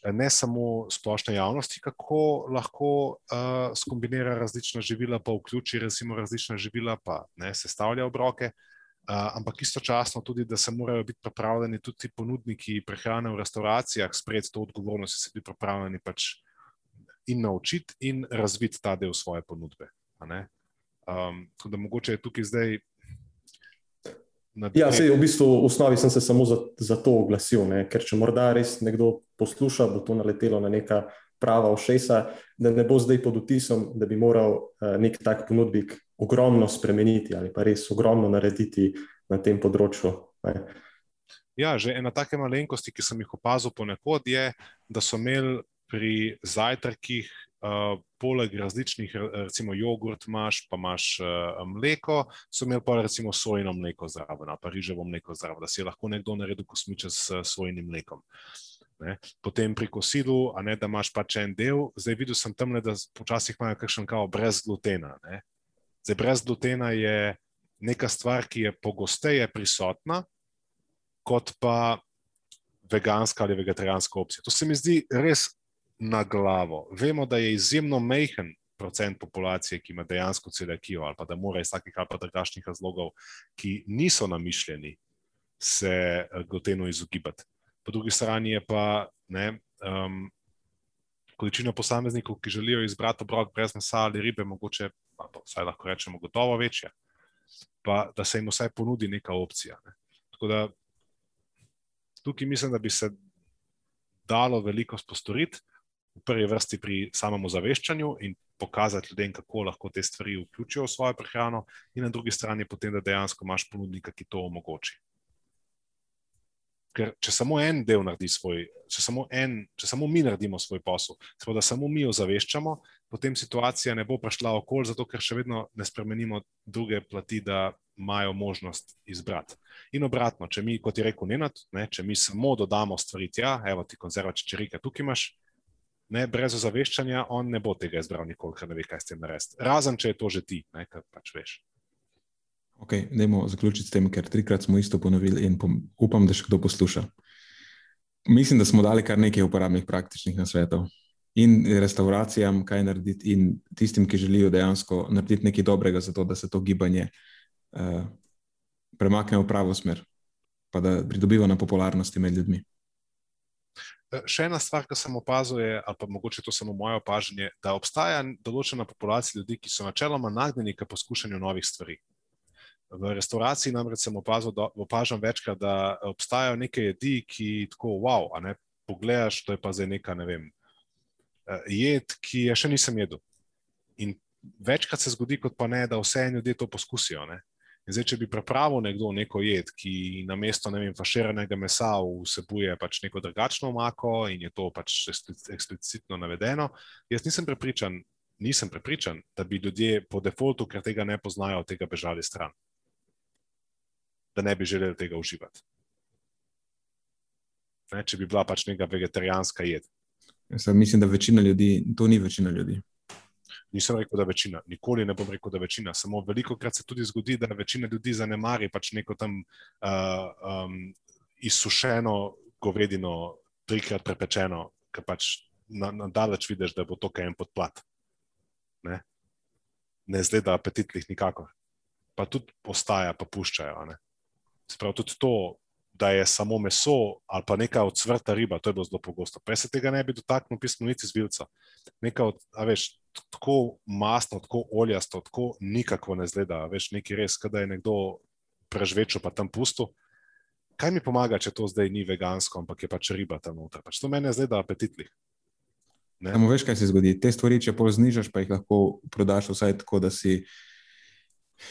ne samo splošne javnosti, kako lahko uh, skombinira različna živila, pa vključi različna živila, pa ne sestavlja obroke, uh, ampak istočasno tudi, da se morajo biti pripravljeni tudi ponudniki prehrane v restauracijah sprejeti to odgovornost in se biti pripravljeni pač in naučiti in razviti ta del svoje ponudbe. Um, tako da mogoče je tukaj zdaj Ja, sej, v bistvu v osnovi sem se samo za, za to oglasil, ne? ker če morda res nekdo posluša, bo to naletelo na neka prava ošesa, da ne bo zdaj pod vtisom, da bi moral uh, nek tak ponudnik ogromno spremeniti ali pa res ogromno narediti na tem področju. Ne? Ja, že ena take malenkosti, ki sem jih opazil ponekod, je, da so imeli pri zajtrkih, uh, poleg različnih, recimo jogurt, imaš, pa imaš uh, mleko, so imeli pa recimo sojino mleko zraven, pa riževo mleko zraven, da si je lahko nekdo naredil kosmiče s svojim mlekom. Ne. Potem pri kosilu, a ne da imaš pač en del, zdaj videl sem tam, da počasih imajo kakšen kao brez glutena. Ne. Zdaj, brez glutena je neka stvar, ki je pogosteje prisotna, kot pa veganska ali vegetarijanska opcija. To se mi zdi res na glavo. Vemo, da je izjemno majhen procent populacije, ki ima dejansko celiakijo ali pa da mora iz takih ali pa drugačnih razlogov, ki niso namišljeni, se eh, glutenu izogibati. Po drugi strani je pa ne, um, količina posameznikov, ki želijo izbrati obrok brez mesa ali ribe, mogoče, pa vsaj lahko rečemo, gotovo večja. Pa da se jim vsaj ponudi neka opcija. Ne. Tako da tukaj mislim, da bi se dalo veliko postoriti v prvi vrsti pri samem ozaveščanju in pokazati ljudem, kako lahko te stvari vključijo v svojo prehrano, in na drugi strani potem, da dejansko imaš ponudnika, ki to omogoči. Ker če samo en del naredi svoj, če samo, en, če samo mi naredimo svoj posel, tako da samo mi ozaveščamo, potem situacija ne bo prišla okol, zato ker še vedno ne spremenimo druge plati, da imajo možnost izbrati. In obratno, če mi, kot je rekel Nenad, ne, če mi samo dodamo stvari tja, evo ti konzerva čečerika, tukaj imaš, ne, brez ozaveščanja, on ne bo tega izbral nikoli, ker ne ve, kaj s tem narediti. Razen, če je to že ti, ne, kar pač veš. Ok, dajmo zaključiti s tem, ker trikrat smo isto ponovili in upam, da še kdo posluša. Mislim, da smo dali kar nekaj uporabnih praktičnih nasvetov. In restauracijam, kaj narediti, in tistim, ki želijo dejansko narediti nekaj dobrega, zato da se to gibanje uh, premakne v pravo smer, pa da pridobiva na popularnosti med ljudmi. Eh, še ena stvar, ki sem opazil, je, ali pa mogoče to samo moje opažanje, da obstaja določena populacija ljudi, ki so načeloma nagnjeni k poskušanju novih stvari. V restauraciji namreč sem opazil, da opažam večkrat, da obstajajo neke jedi, ki tako wow, a ne pogledaš, to je pa zdaj neka, ne vem, eh, jed, ki je še nisem jedel. In večkrat se zgodi, kot pa ne, da vse ljudje to poskusijo. Ne? In zdaj, če bi pripravil nekdo neko jed, ki na mesto faširanega mesa vsebuje pač neko drugačno omako in je to pač eksplicitno navedeno, jaz nisem prepričan, nisem prepričan, da bi ljudje po defaultu, ker tega ne poznajo, od tega bežali stran. Da ne bi želeli tega uživati. Ne, če bi bila pač neka vegetarijanska jed. Jaz mislim, da večina ljudi, to ni večina ljudi nisem rekel, da večina, nikoli ne bom rekel, da večina. Samo veliko krat se tudi zgodi, da večina ljudi zanemari pač neko tam uh, um, izsušeno govedino, trikrat prepečeno, ki pač na, na daleč vidiš, da bo to kaj en podplat. Ne, ne zgleda apetitlih nikakor. Pa tudi postaja, pa puščajo. Sprav tudi to. Da je samo meso ali pa neka odsvrta riba, to je bilo zelo pogosto. Prej se tega ne bi dotaknil, pismo, niti zvilca. Neka od, veš, tako masno, tako oljasto, tako nikako ne zgleda. Veš, nekaj res, da je nekdo prežvečil, pa tam pusto. Kaj mi pomaga, če to zdaj ni vegansko, ampak je pač riba tam noter? Pač to meni zgleda apetitlih. Samo veš, kaj se zgodi. Te stvari, če pol znižaš, pa jih lahko prodaš vsaj tako, da si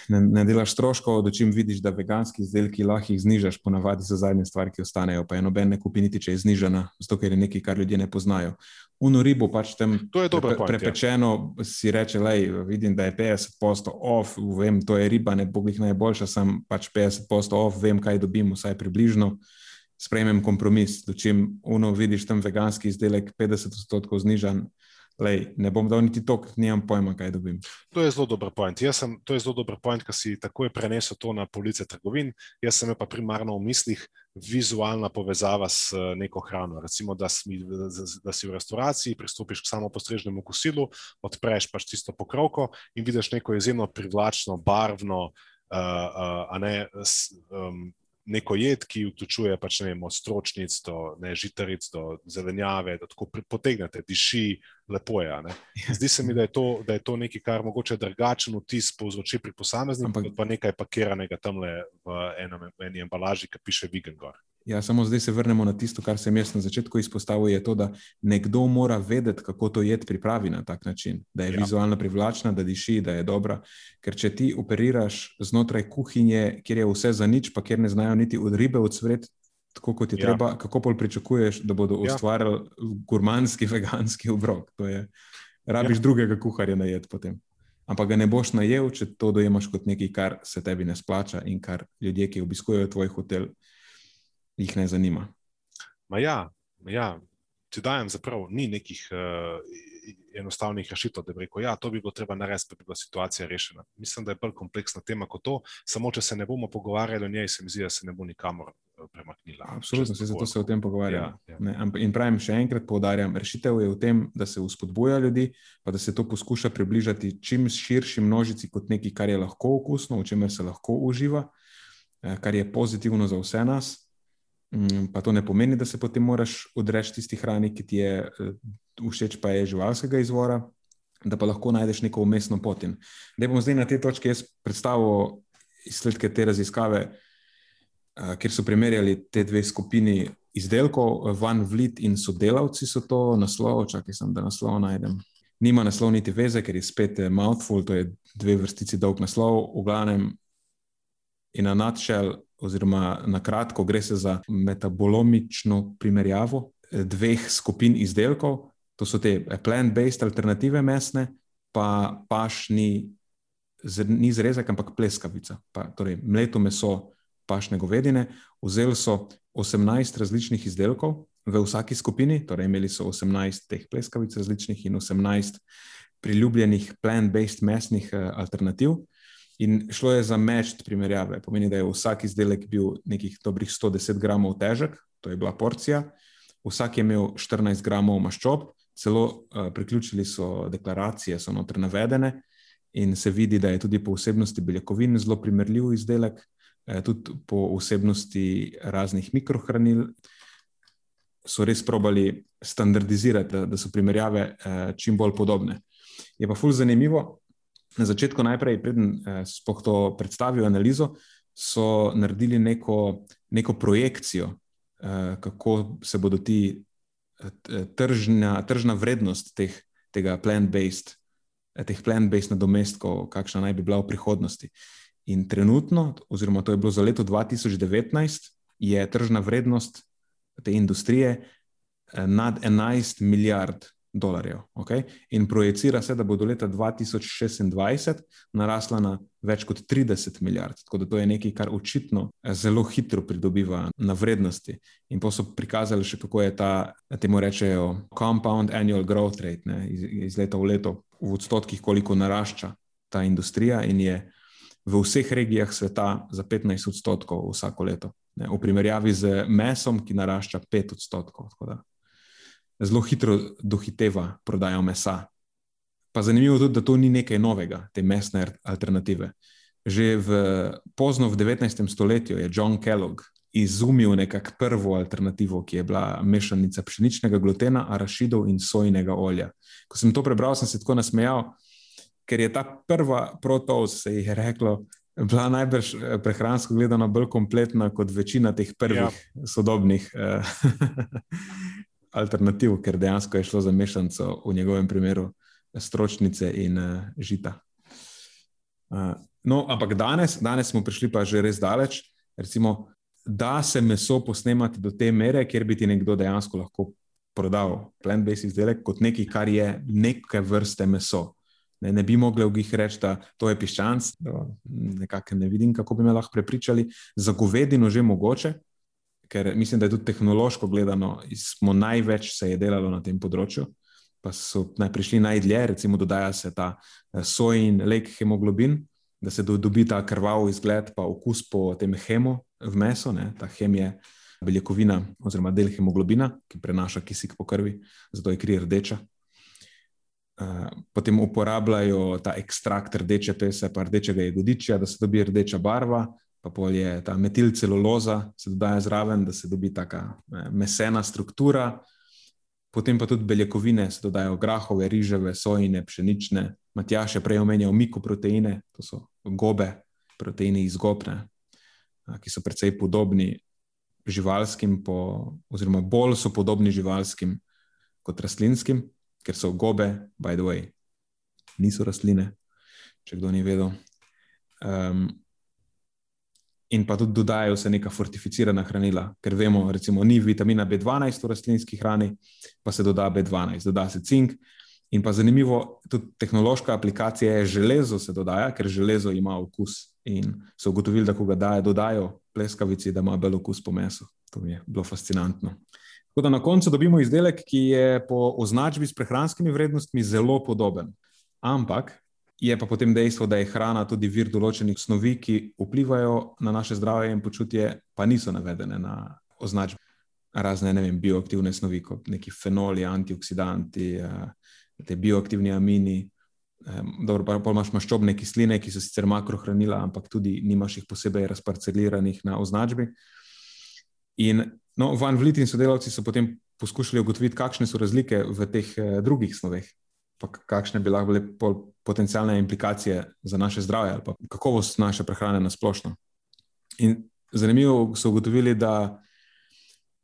ne, ne delaš stroškov, da čim vidiš, da veganski izdelki lahko jih znižaš, ponavadi so zadnje stvari, ki ostanejo. Pa eno ben ne kupi niti, če je znižena, zato ker je nekaj, kar ljudje ne poznajo. Uno ribo pač tam pre, prepečeno ja. si reče, lej, vidim, da je 50% off, vem, to je riba, ne bo jih najboljša, sem pač 50% off, vem, kaj dobim, vsaj približno. Sprejmem kompromis, da čim uno vidiš tam veganski izdelek 50% znižan, Lej, ne bom dal niti to, ker nimam pojma, kaj dobim. To je zelo dober point. Jaz sem, to je zelo dober point, ker si takoj prenesel to na police trgovin. Jaz sem pa primarno v mislih vizualna povezava s neko hrano. Recimo, da si, da si v restauraciji, pristopiš k samopostrežnemu kosilu, odpreš pač tisto pokrovko in vidiš neko izjemno privlačno, barvno, uh, uh, a ne. Um, neko jed, ki vključuje pač, vem, od stročnic do ne, žitaric, do zelenjave, da tako potegnete, diši, lepo je. Ja. Zdi se mi, da je, to, da je to nekaj, kar mogoče drugačen vtis povzroči pri posamezniku, Ampak... pa nekaj pakiranega tam le v enem, eni embalaži, ki piše Vegan Gor. Ja, samo zdaj se vrnemo na tisto, kar sem jaz na začetku izpostavil. Je to, da nekdo mora vedeti, kako to jed pripravi na tak način, da je ja. vizualno privlačna, da diši, da je dobra. Ker če ti operiraš znotraj kuhinje, kjer je vse za nič, pa kjer ne znajo niti od ribe odsvreti, tako kot je Ja. treba, kako pol pričakuješ, da bodo Ja. ustvarjali gurmanski, [laughs] veganski obrok. To je, rabiš Ja. drugega kuharja najet potem. Ampak ga ne boš najel, če to dojemaš kot nekaj, kar se tebi ne splača in kar ljudje, ki obiskujejo tvoj hotel, jih ne zanima. Ma ja, ja, ti dajem zaprav, ni nekih uh, enostavnih rešitev, da bi rekel, ja, to bi bilo treba narediti, da bi bila situacija rešena. Mislim, da je bolj kompleksna tema kot to, samo če se ne bomo pogovarjali o njej, se mi zdi, da se ne bo nikamor premaknila. Absolutno, se zato se o tem pogovarjamo. Ja, ja. In pravim še enkrat, poudarjam, rešitev je v tem, da se uspodbuja ljudi, pa da se to poskuša približati čim širši množici kot nekaj, kar je lahko okusno, v čemer se lahko uživa, eh, kar je pozitivno za vse nas. Mm, Pa to ne pomeni, da se potem moraš odreči tisti hrani, ki ti je eh, všeč, pa je živalskega izvora, da pa lahko najdeš neko umestno pot. Da bom zdaj na tej točki jaz predstavil izsledke te raziskave, eh, kjer so primerjali te dve skupini izdelkov, Van Vliet in sodelavci so to naslov, čakaj sem, da naslov najdem. Nima naslov niti veze, ker je spet eh, mouthful, to je dve vrstici dolg naslov, v glavnem in na nutshell, oziroma na kratko, gre se za metabolomično primerjavo eh, dveh skupin izdelkov, to so te eh, plant-based alternative mesne, pa pašni, ni zrezek, ampak pleskavica, pa, torej mleto meso pašne govedine. Vzeli so 18 različnih izdelkov v vsaki skupini, torej imeli so 18 teh pleskavic različnih in 18 priljubljenih plant-based mesnih eh, alternativ. In šlo je za matched primerjave, pomeni, da je vsak izdelek bil nekih dobrih 110 gramov težek, to je bila porcija, vsak je imel 14 gramov maščob, celo uh, priključili so deklaracije, so noter navedene in se vidi, da je tudi po vsebnosti beljakovin zelo primerljiv izdelek, tudi po vsebnosti raznih mikrohranil. So res probali standardizirati, da, da so primerjave eh, čim bolj podobne. Je pa fulj zanimivo, na začetku, najprej, preden eh, sploh to predstavijo analizo, so naredili neko, neko projekcijo, eh, kako se bodo ti eh, tržna, tržna vrednost teh, tega plant-based, eh, teh plant-based nadomestkov, kakšna naj bi bila v prihodnosti. In trenutno, oziroma to je bilo za leto 2019, je tržna vrednost te industrije eh, nad 11 milijard dolarjev. Okay? In projicira se, da bo do leta 2026 narasla na več kot 30 milijard. Tako da to je nekaj, kar očitno eh, zelo hitro pridobiva na vrednosti. In pa so prikazali še, kako je ta, temu rečejo, compound annual growth rate, ne, iz, iz leta v leto, v odstotkih, koliko narašča ta industrija, in je v vseh regijah sveta za 15 odstotkov vsako leto. Ne, v primerjavi z mesom, ki narašča 5 odstotkov. Zelo hitro dohiteva prodajo mesa. Pa zanimivo je tudi, da to ni nekaj novega, te mesne alternative. Že v, pozno v 19. stoletju je John Kellogg izumil nekako prvo alternativo, ki je bila mešanica pšeničnega glutena, arašidov in sojnega olja. Ko sem to prebral, sem se tako nasmejal, ker je ta prva protos, se je reklo, bila najbrž eh, prehransko gledano bolj kompletna kot večina teh prvih ja. sodobnih eh, [laughs] alternativ, ker dejansko je šlo za mešanico v njegovem primeru stročnice in uh, žita. Uh, no, ampak danes, danes smo prišli pa že res daleč. Recimo, da se meso posnemati do te mere, kjer bi ti nekdo dejansko lahko prodal plant-based izdelek kot nekaj, kar je neke vrste meso. Ne, ne bi mogli v njih reči, da to je piščanc, nekako ne vidim, kako bi me lahko prepričali. Za govedino že mogoče, ker mislim, da je tudi tehnološko gledano, smo največ se je delalo na tem področju, pa so prišli najdlje, recimo dodaja se ta sojin lek hemoglobin, da se do, dobi ta krvav izgled, pa okus po tem hemu v meso, ne? ta hem je beljakovina oziroma del hemoglobina, ki prenaša kisik po krvi, zato je kri rdeča. Uh, potem uporabljajo ta ekstrakt rdeče pese, pa rdečega jagodičja, da se dobi rdeča barva, pa pol je ta metilceluloza, se dodaja zraven, da se dobi taka mesena struktura. Potem pa tudi beljakovine se dodajo grahove, riževe, sojine, pšenične. Matjaš je prej omenjal mikoproteine, to so gobe, proteini iz gobne, ki so precej podobni živalskim, po, oziroma bolj so podobni živalskim kot rastlinskim, ker so gobe, by the way, niso rastline, če kdo ni vedel. Um, in pa tudi dodajajo se neka fortificirana hranila, ker vemo, recimo, ni vitamina B12 v rastlinski hrani, pa se doda B12, doda se cink. In pa zanimivo, tudi tehnološka aplikacija je železo, se dodaja, ker železo ima okus. In so ugotovili, da ko ga dajo, dodajo pleskavici, da ima bel okus po mesu. To mi je bilo fascinantno. Tako da na koncu dobimo izdelek, ki je po označbi s prehranskimi vrednostmi zelo podoben. Ampak je pa potem dejstvo, da je hrana tudi vir določenih snovi, ki vplivajo na naše zdravje in počutje, pa niso navedene na označbi. Razne vem, bioaktivne snovi, kot neki fenoli, antioksidanti, eh, te bioaktivni amini. Dobro, pa imaš maščobne kisline, ki so sicer makrohranila, ampak tudi nimaš jih posebej razparceliranih na označbi. In no, Van Vliet in sodelavci so potem poskušali ugotoviti, kakšne so razlike v teh eh, drugih snoveh pa kakšne bi lahko bile potencijalne implikacije za naše zdravje ali kakovost naše prehrane na splošno. In zanimivo so ugotovili, da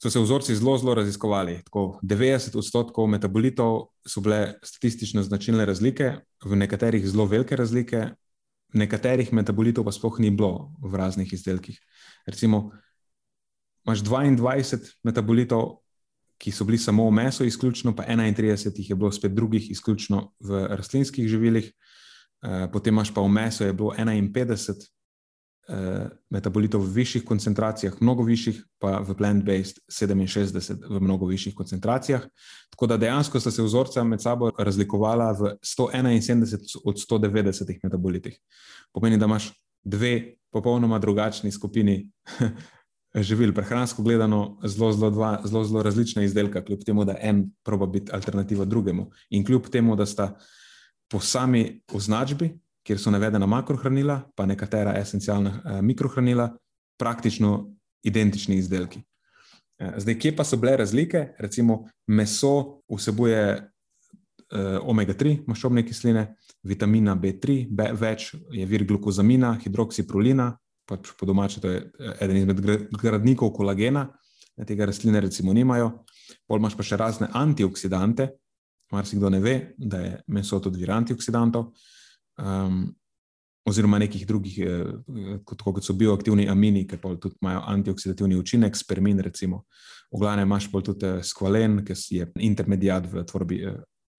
so se vzorci zelo, zelo raziskovali. Tako 90 odstotkov metabolitov so bile statistično značilne razlike, v nekaterih zelo velike razlike, nekaterih metabolitov pa sploh ni bilo v raznih izdelkih. Recimo, imaš 22 metabolitov ki so bili samo v mesu, izključno, pa 31 jih je bilo spet drugih, izključno v rastlinskih živilih. Eh, potem imaš pa v mesu, je bilo 51 eh, metabolitov v višjih koncentracijah, mnogo višjih, pa v plant-based 67 v mnogo višjih koncentracijah. Tako da dejansko sta se vzorca med sabo razlikovala v 171 od 190 metabolitih. Pomeni, da imaš dve popolnoma drugačni skupini [laughs] živil, prehransko gledano, zelo, zelo, dva, zelo, zelo različna izdelka, kljub temu, da en proba biti alternativa drugemu. In kljub temu, da sta po sami označbi, kjer so navedena makrohranila, pa nekatera esencialna eh, mikrohranila, praktično identični izdelki. Eh, zdaj, kje pa so bile razlike? Recimo, meso vsebuje eh, omega-3 maščobne kisline, vitamina B3, B, več je vir glukozamina, hidroksiprolina, pač po domače, to je eh, eden izmed gradnikov kolagena, tega rastline recimo nimajo. Pol imaš pa še razne antioksidante, marsikdo ne ve, da je meso tudi vir antioksidantov, um, oziroma nekih drugih, eh, kot, kot so bioaktivni amini, ki pa tudi imajo antioksidativni učinek, spermin recimo. V glavnem imaš pa tudi eh, skvalen, ki je intermediat v tvorbi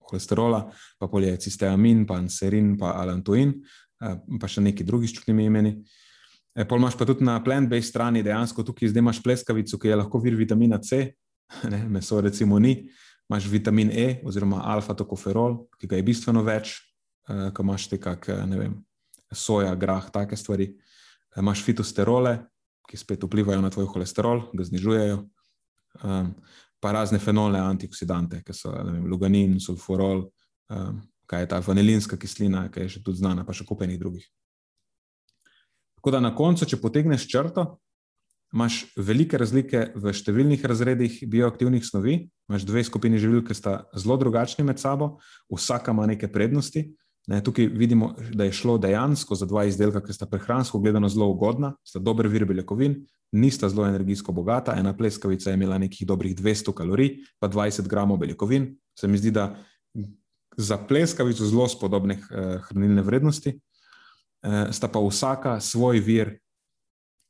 holesterola, pa polje cisteamin, pa anserin, pa alantoin, pa še neki drugi s čudnimi imeni. E, pol imaš pa tudi na plant-based strani dejansko tukaj zdaj imaš pleskavico, ki je lahko vir vitamina C, [laughs] ne, meso recimo ni, imaš vitamin E oziroma alfa-tokoferol, ki ga je bistveno več, uh, ko imaš te kak, e, ne vem, soja, grah, take stvari. E, imaš fitosterole, ki spet vplivajo na tvoj holesterol, ga znižujejo. Um, pa razne fenolne antioksidante, ki so vem, luganin, sulfurol, um, kaj je ta vanilinska kislina, ki je še tudi znana, pa še kupenih drugih. Tako da na koncu, če potegneš črto, imaš velike razlike v številnih razredih bioaktivnih snovi. Imáš dve skupini živil, ki sta zelo drugačni med sabo, vsaka ima neke prednosti. Ne, tukaj vidimo, da je šlo dejansko za dva izdelka, ki sta prehransko gledano zelo ugodna, sta dober vir beljakovin, nista zelo energijsko bogata. Ena pleskavica je imela nekih dobrih 200 kalorij, pa 20 gramov beljakovin. Se mi zdi, da za pleskavico zelo spodobne eh, hranilne vrednosti. Eh, sta pa vsaka svoj vir,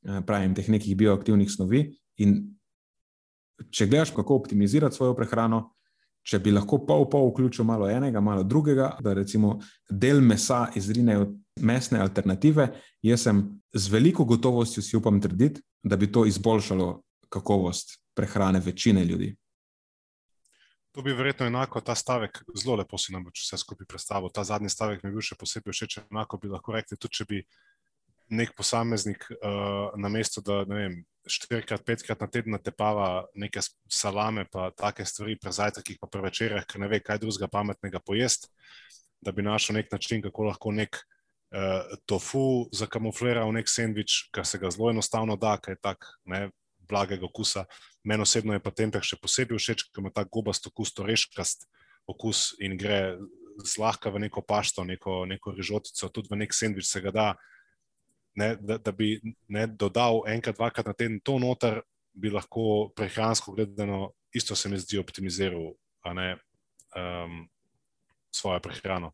eh, pravim, teh nekih bioaktivnih snovi. In če gledaš, kako optimizirati svojo prehrano, če bi lahko pol pol vključil malo enega, malo drugega, da recimo del mesa izrinejo mesne alternative, jaz sem z veliko gotovostjo si upam trditi, da bi to izboljšalo kakovost prehrane večine ljudi. To bi verjetno enako ta stavek, zelo lepo si nam bo vse skupaj predstavil. Ta zadnji stavek mi je bil še posebej všeč. Enako bi lahko rekli, tudi če bi nek posameznik uh, na mesto, da ne vem, štirikrat, petkrat na teden natepava neke salame, pa take stvari, pri zajtrkih, pa pri večerjah, ker ne ve, kaj drugega pametnega pojesti, da bi našel nek način, kako lahko nek uh, tofu zakamuflira v nek sendvič, kar se ga zelo enostavno da, ker je tak ne, blagega okusa. Meni osebno je pa tempeh še posebej všeč, ker ima ta gobast okus, to reškast okus in gre zlahka v neko pašto, neko, neko rižotico, tudi v nek sendvič se ga da. Ne, da, da bi ne dodal enkrat, dvakrat na teden to noter, bi lahko prehransko gledano, isto se mi zdi, optimiziral ne, um, svojo prehrano.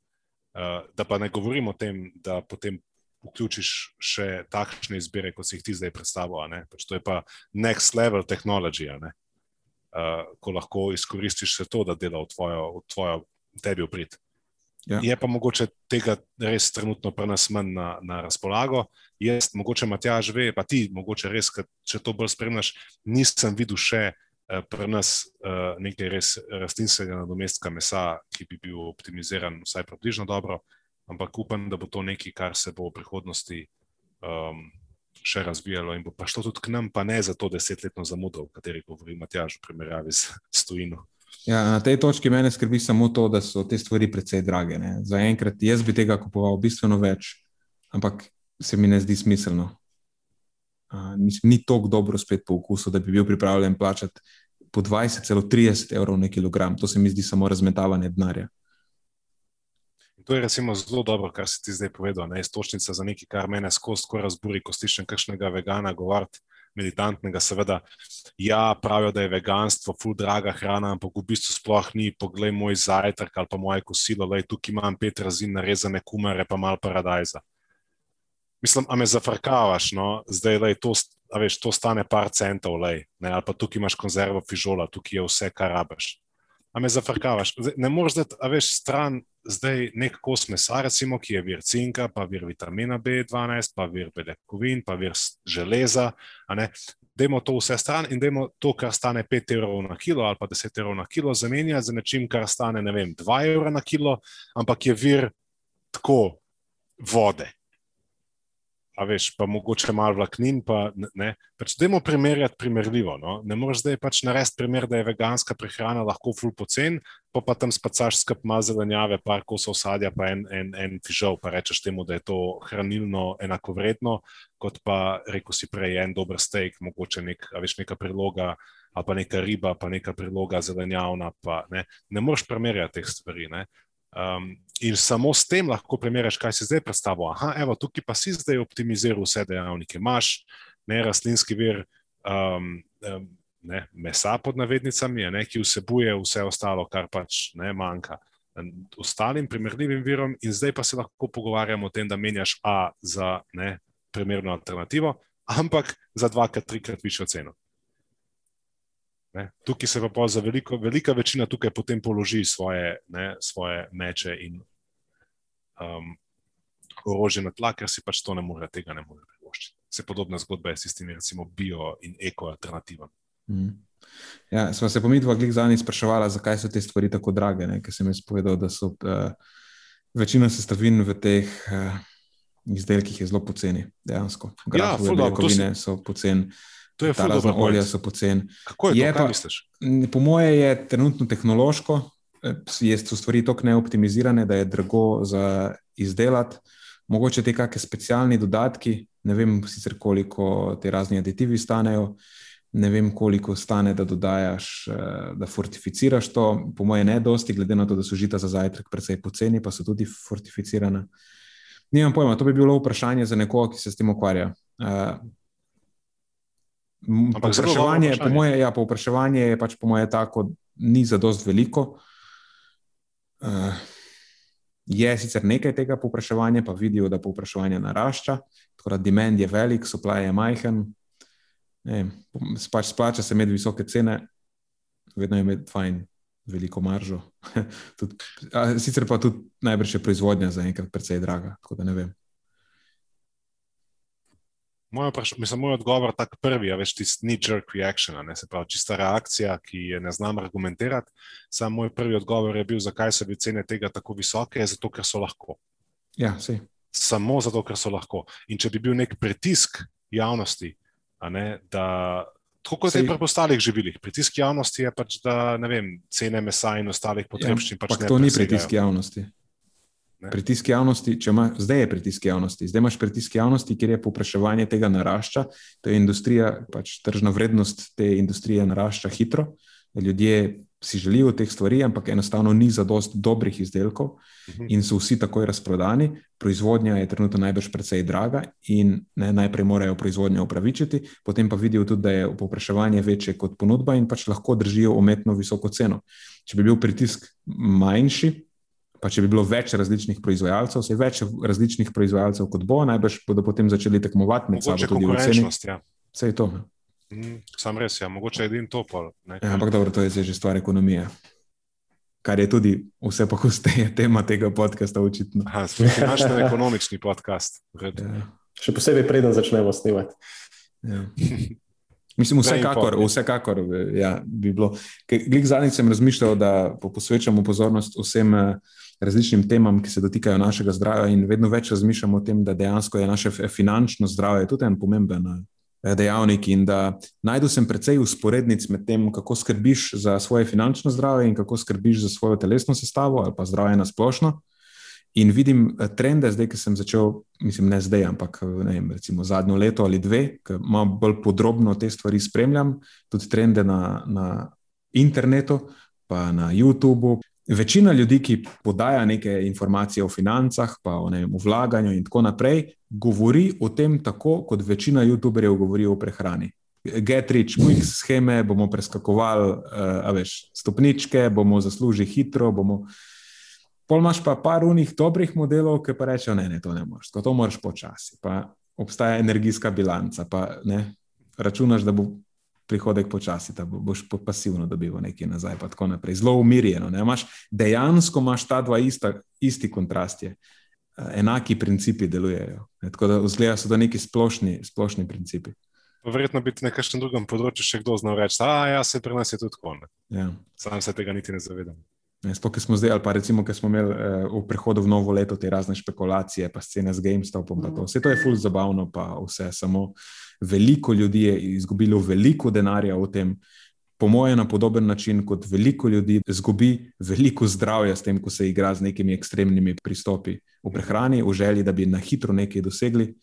Uh, da pa ne govorimo o tem, da potem vključiš še takšne izbire, kot si jih ti zdaj predstavlja. Pač to je pa next level tehnologija, uh, ko lahko izkoristiš vse to, da dela v tvojo, v tvojo tebi uprit. Ja. Je pa mogoče tega res trenutno pri nas manj na, na razpolago. Jaz, mogoče Matjaž ve, pa ti, mogoče res, če to bolj spremljaš, nisem videl še uh, pri nas uh, nekaj res rastlinskega nadomestka mesa, ki bi bil optimiziran vsaj približno dobro ampak upam, da bo to nekaj, kar se bo v prihodnosti um, še razvijalo in bo prišlo tudi k nam, pa ne za to desetletno zamudo, o kateri govori Matjaž, v primerjavi s Stojino. Ja, na tej točki mene skrbi samo to, da so te stvari precej drage. Ne. Za enkrat jaz bi tega kupoval bistveno več, ampak se mi ne zdi smiselno. Uh, mislim, ni tako dobro spet po okusu, da bi bil pripravljen plačati po 20, celo 30 evrov na kilogram. To se mi zdi samo razmetavanje denarja. In to je recimo zelo dobro, kar si ti zdaj povedal. Ne? Istočnica za nekaj, kar mene skozi tako razburi, ko slišim kakšnega vegana govoriti, meditantnega, seveda. Ja, pravijo, da je veganstvo ful draga hrana, ampak v bistvu sploh ni. Poglej moj zajtrk ali pa moje kosilo, le tukaj imam pet razin narezane kumare, pa mal paradajza. Mislim, a me zafrkavaš, no, zdaj le to. Veš, to stane par centov, lej, ne, ali pa tukaj imaš konzervo fižola, tukaj je vse, kar rabiš. A me zafrkavaš. Ne moreš zdaj, a veš, stran zdaj nek kos mesa, recimo, ki je vir cinka, pa vir vitamina B12, pa vir beljakovin, pa vir železa. Dajmo to vse stran in dajmo to, kar stane 5 evrov na kilo ali pa 10 evrov na kilo, zamenjati za nečim, kar stane vem, 2 evra na kilo, ampak je vir tako vode a veš, pa mogoče malo vlaknin. Pa, ne, pač dajmo primerjati primerljivo. No? Ne moreš zdaj pač narediti primer, da je veganska prehrana lahko ful pocen, pa pa tam spacaš skup mazelenjave, par kosov sadja, pa en, en, en fižol, pa rečeš temu, da je to hranilno enakovredno, kot pa rekel si prej en dober steak, mogoče nek, veš, neka priloga. Ali pa neka riba, pa neka priloga zelenjavna. Pa, ne. ne moreš primerjati teh stvari. Ne. Um, in samo s tem lahko primerjaš, kaj si zdaj predstavljal. Aha, evo, tukaj pa si zdaj optimiziral vse dejavnike. Imáš ne rastlinski vir um, um, ne, mesa pod navednicami, ne, ki vsebuje vse ostalo, kar pač ne manjka. Ostalim primerljivim virom, in zdaj pa se lahko pogovarjamo o tem, da menjaš A za ne, primerno alternativo, ampak za dvakrat, trikrat višjo ceno. Ne. Tukaj se pa za veliko, velika večina tukaj potem položi svoje, ne, svoje meče in um, orožje na tla, ker si pač to ne more, tega ne more privoščiti. Se podobna zgodba je s tistimi, recimo, bio in eko alternativami. Mm. Ja, smo se pomitva glih zadnji spraševali, zakaj so te stvari tako drage, ne? ker sem jaz povedal, da so uh, večina sestavin v teh uh, izdelkih zelo poceni, dejansko. Grafove ja, beljakovine so poceni. To je fajn, da olja so poceni. Kako je, je to, pa, misliš? Po moje je trenutno tehnološko, eh, so stvari tako neoptimizirane, da je drago za izdelati. Mogoče te kakšne specialne dodatki, ne vem sicer koliko te razni aditivi stanejo, ne vem koliko stane, da dodajaš, eh, da fortificiraš to. Po moje ne dosti, glede na to, da so žita za zajtrk precej poceni, pa so tudi fortificirana. Nimam pojma, to bi bilo vprašanje za nekoga, ki se s tem ukvarja. Uh, Povpraševanje, po moje, ja, povpraševanje je pač po moje tako, ni za dost veliko. Uh, je sicer nekaj tega povpraševanja, pa vidijo, da povpraševanje narašča, tako da demand je velik, supply je majhen. Ne, pač splača se imeti visoke cene, vedno je imeti fajn, veliko maržo. [laughs] Tud, a, sicer pa tudi najbrž je proizvodnja za enkrat precej draga, tako da ne vem. Moj, mislim, moj odgovor je tak prvi, a veš, tisti ni jerk reaction, ne, se pravi, čista reakcija, ki je ne znam argumentirati. Sam moj prvi odgovor je bil, zakaj so bile cene tega tako visoke, zato ker so lahko. Ja, si. Samo zato, ker so lahko. In če bi bil nek pritisk javnosti, ne, da tako kot je pri ostalih živilih, pritisk javnosti je pač, da ne vem, cene mesa in ostalih potrebščin ja, pač. To ni pritisk javnosti. Pritisk javnosti, če ima, zdaj je pritisk javnosti, zdaj imaš pritisk javnosti, kjer je povpraševanje tega narašča. To je industrija, pač tržna vrednost te industrije narašča hitro. Ljudje si želijo teh stvari, ampak enostavno ni za dost dobrih izdelkov mhm. in so vsi takoj razprodani. Proizvodnja je trenutno najbrž precej draga in ne, najprej morajo proizvodnjo upravičiti, potem pa vidijo tudi, da je povpraševanje večje kot ponudba in pač lahko držijo umetno visoko ceno. Če bi bil pritisk manjši, Pa če bi bilo več različnih proizvajalcev, se je več različnih proizvajalcev kot bo, najbrž bodo potem začeli tekmovati med sabo tudi v ceni. ja. Vse je to. Mm, sam res, ja, mogoče edin to pol. ne. Ja, ampak dobro, to je že stvar ekonomije. Kar je tudi vse pogosteje [laughs] tema tega podcasta, očitno. Aha, smo finančno-ekonomični podcast. v redu. Ja, Še posebej, preden začnemo snemati. ja. Mislim, [laughs] vsekakor, vsekakor ja, bi bilo. Glik zadnjič sem razmišljal, da po- posvečamo pozornost vsem eh, različnim temam, ki se dotikajo našega zdravja, in vedno več razmišljamo o tem, da dejansko je naše finančno zdravje tudi en pomemben eh, dejavnik. In da najdu sem precej usporednic med tem, kako skrbiš za svoje finančno zdravje in kako skrbiš za svojo telesno sestavo ali pa zdravje na splošno. In vidim eh, trende, zdaj, ki sem začel, mislim, ne zdaj, ampak eh, ne vem, recimo zadnjo leto ali dve, ki malo bolj podrobno te stvari spremljam, tudi trende na, na internetu, pa na YouTubu. Večina ljudi, ki podaja neke informacije o financah, pa o vem, vlaganju in tako naprej, govori o tem tako, kot večina YouTuberjev govori o prehrani. Get rich, quick scheme, bomo preskakovali, uh, a veš, stopničke, bomo zaslužili hitro, bomo. Pol imaš pa par unih dobrih modelov, ki pa rečejo, ne, ne, to ne moreš, to moraš počasi. Pa obstaja energijska bilanca, pa ne, računaš, da bo prihodek počasi, da bo, boš po- pasivno dobival nekaj nazaj, pa tako naprej. Zelo umirjeno. Ne, imaš, dejansko imaš ta dva ista, isti kontrast, je. Eh, enaki principi delujejo. Ne, tako da vzgleda so to neki splošni, splošni principi. Verjetno bi na kakšnem drugem področju še kdo znal reči, da ja, se pri nas je tudi tako. ne." Ja. Sam se tega niti ne zavedam. Sploh, ki smo zdaj, ali pa recimo, ki smo imeli uh, v prehodu v novo leto te razne špekulacije, pa scene z GameStopom. pa to. Vse to je fully zabavno, pa vse samo veliko ljudi je izgubilo veliko denarja v tem. Po mojem, na podoben način kot veliko ljudi izgubi veliko zdravja s tem, ko se igra z nekimi ekstremnimi pristopi v prehrani, v želji, da bi na hitro nekaj dosegli,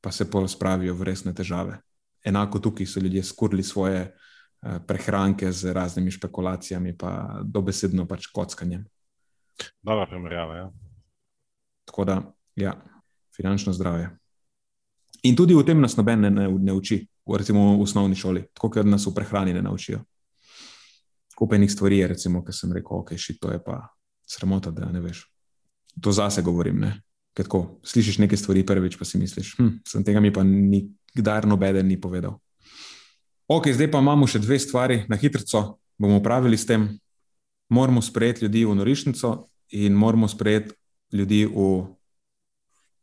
pa se pol spravijo v resne težave. Enako tukaj so ljudje skurili svoje eh, prehranke z raznimi špekulacijami, pa dobesedno pač kockanjem. Dobra primerjava. Ja. Tako da, ja, finančno zdravje. In tudi o tem nas noben ne, ne, ne uči, v- recimo v osnovni šoli, tako kot nas v prehrani ne naučijo. Kupenih stvari je, recimo, ki sem rekel, ok, šit, to je pa sramota, da ne veš. To zase govorim, ne. Ker tako, slišiš neke stvari prvič, pa si misliš, hm, sem tega mi pa nikdar nobeden ni povedal. Ok, zdaj pa imamo še dve stvari, na hitro bomo upravili s tem. Moramo sprejeti ljudi v norišnico in moramo sprejeti ljudi v,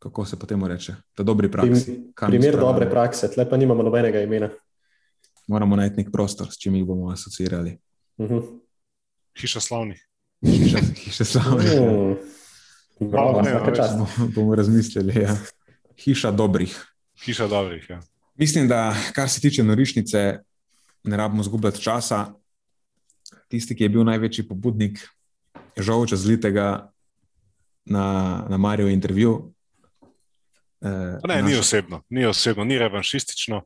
kako se potem reče, v dobri praksi. Prim, primer dobre prakse, tle pa nimamo nobenega imena. Moramo najti nek prostor, s čim jih bomo asociirali. Uh -huh. Hiša slavnih. Hiša, hiša slavnih. ja. mm. Bravo, ne. Bomo, bomo razmislili. Ja. Hiša dobrih. Hiša dobrih. Ja. Mislim, da kar se tiče norišnice, ne rabimo zgubljati časa. Tisti, ki je bil največji pobudnik žolča zlitega na, na Marijo intervju. Eh, Pa Ne, ni osebno, ni osebno, ni revanšistično.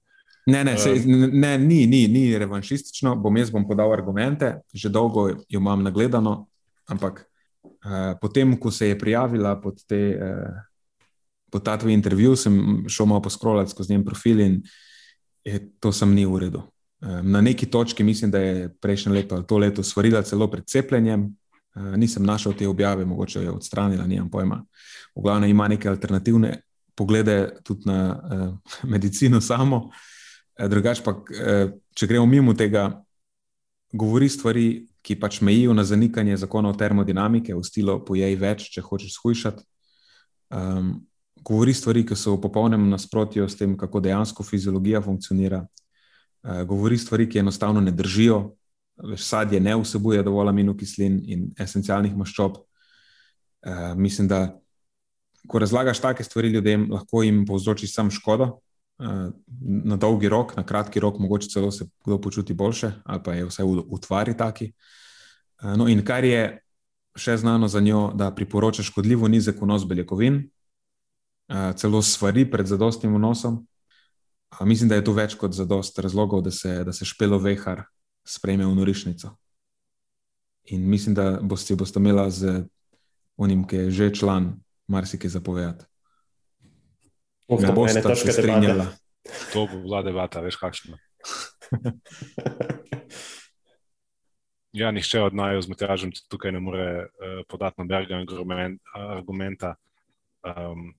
Ne, ne, se, ne, ne ni, ni, ni revanšistično. Bom jaz bom podal argumente, že dolgo jo imam nagledano, ampak uh, potem, ko se je prijavila pod, te, uh, pod ta tvoj intervju, sem šel malo poskrolati skozi njen profil in je, to sem ni v redu. Um, na neki točki mislim, da je prejšnje leto ali to leto svarila celo pred cepljenjem. Uh, nisem našel te objave, mogoče jo je odstranila, nimam pojma. V glavnem ima neke alternativne poglede tudi na uh, [laughs] medicino samo. Eh, Drugač pa, eh, če gremo mimo tega, govori stvari, ki pač mejijo na zanikanje zakonov termodinamike, v stilu pojej več, če hočeš shujšati. Um, govori stvari, ki so v popolnem nasprotju s tem, kako dejansko fiziologija funkcionira. Uh, govori stvari, ki enostavno ne držijo. Veš, sadje ne vsebuje dovolj aminokislin in esencialnih maščob. Uh, mislim, da ko razlagaš take stvari ljudem, lahko jim povzročiš sam škodo, Uh, na dolgi rok, na kratki rok, mogoče celo se kdo počuti boljše, ali pa je vse v utvari taki. Uh, no, in kar je še znano za njo, da priporoča škodljivo nizek vnos beljakovin, uh, celo stvari pred zadostnim vnosom. Mislim, da je to več kot zadost razlogov, da se, da se špelo vehar sprejme v norišnico. In mislim, da boste, boste imela z onim, ki je že član, marsikaj zapovedati. Uf, Ne to bo boste ene se težke strinjala. debate. To bo bila debata, veš kakšna. [laughs] Ja, nihče od naju z Matjažem tukaj ne more uh, podati nobenega argumenta. Um,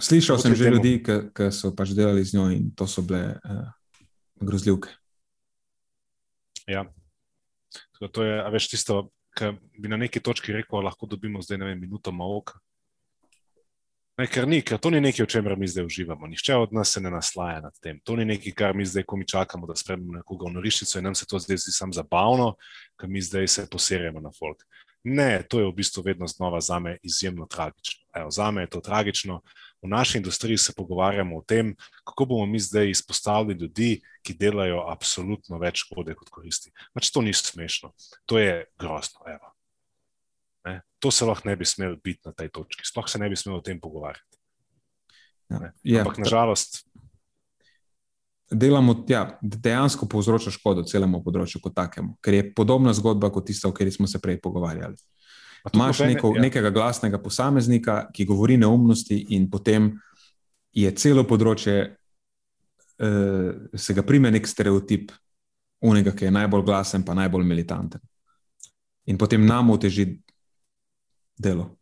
Slišal sem že temu. ljudi, ki so pač delali z njo in to so bile uh, grozljivke. Ja. To je, a veš, tisto, kar bi na neki točki rekel, lahko dobimo zdaj, ne vem, minuto mavka. Ne, ker ni, ker to ni nekaj, o čemer mi zdaj uživamo. Nihče od nas se ne naslaja nad tem. To ni nekaj, kar mi zdaj, ko mi čakamo, da sprememo nekoga v norišnico in nam se to zdaj zdi samo zabavno, ker mi zdaj se poserjamo na folk. Ne, to je v bistvu vedno znova za me izjemno tragično. Evo, za me je to tragično. V naši industriji se pogovarjamo o tem, kako bomo mi zdaj izpostavili ljudi, ki delajo absolutno več škode kot koristi. Pač to ni smešno, to je grozno. Evo. Ne? To se lahko ne bi smelo biti na tej točki, sploh se ne bi smelo o tem pogovarjati. Ja, ja, Ampak nažalost. Delamo, ja, dejansko povzroča škodo celemu področju kot takemu, ker je podobna zgodba kot tista, o kateri smo se prej pogovarjali. Imáš neko, ja. nekega glasnega posameznika, ki govori neumnosti, in potem je celo področje, uh, se ga prime nek stereotip, unega, ki je najbolj glasen, pa najbolj militanten. In potem nam oteži delo.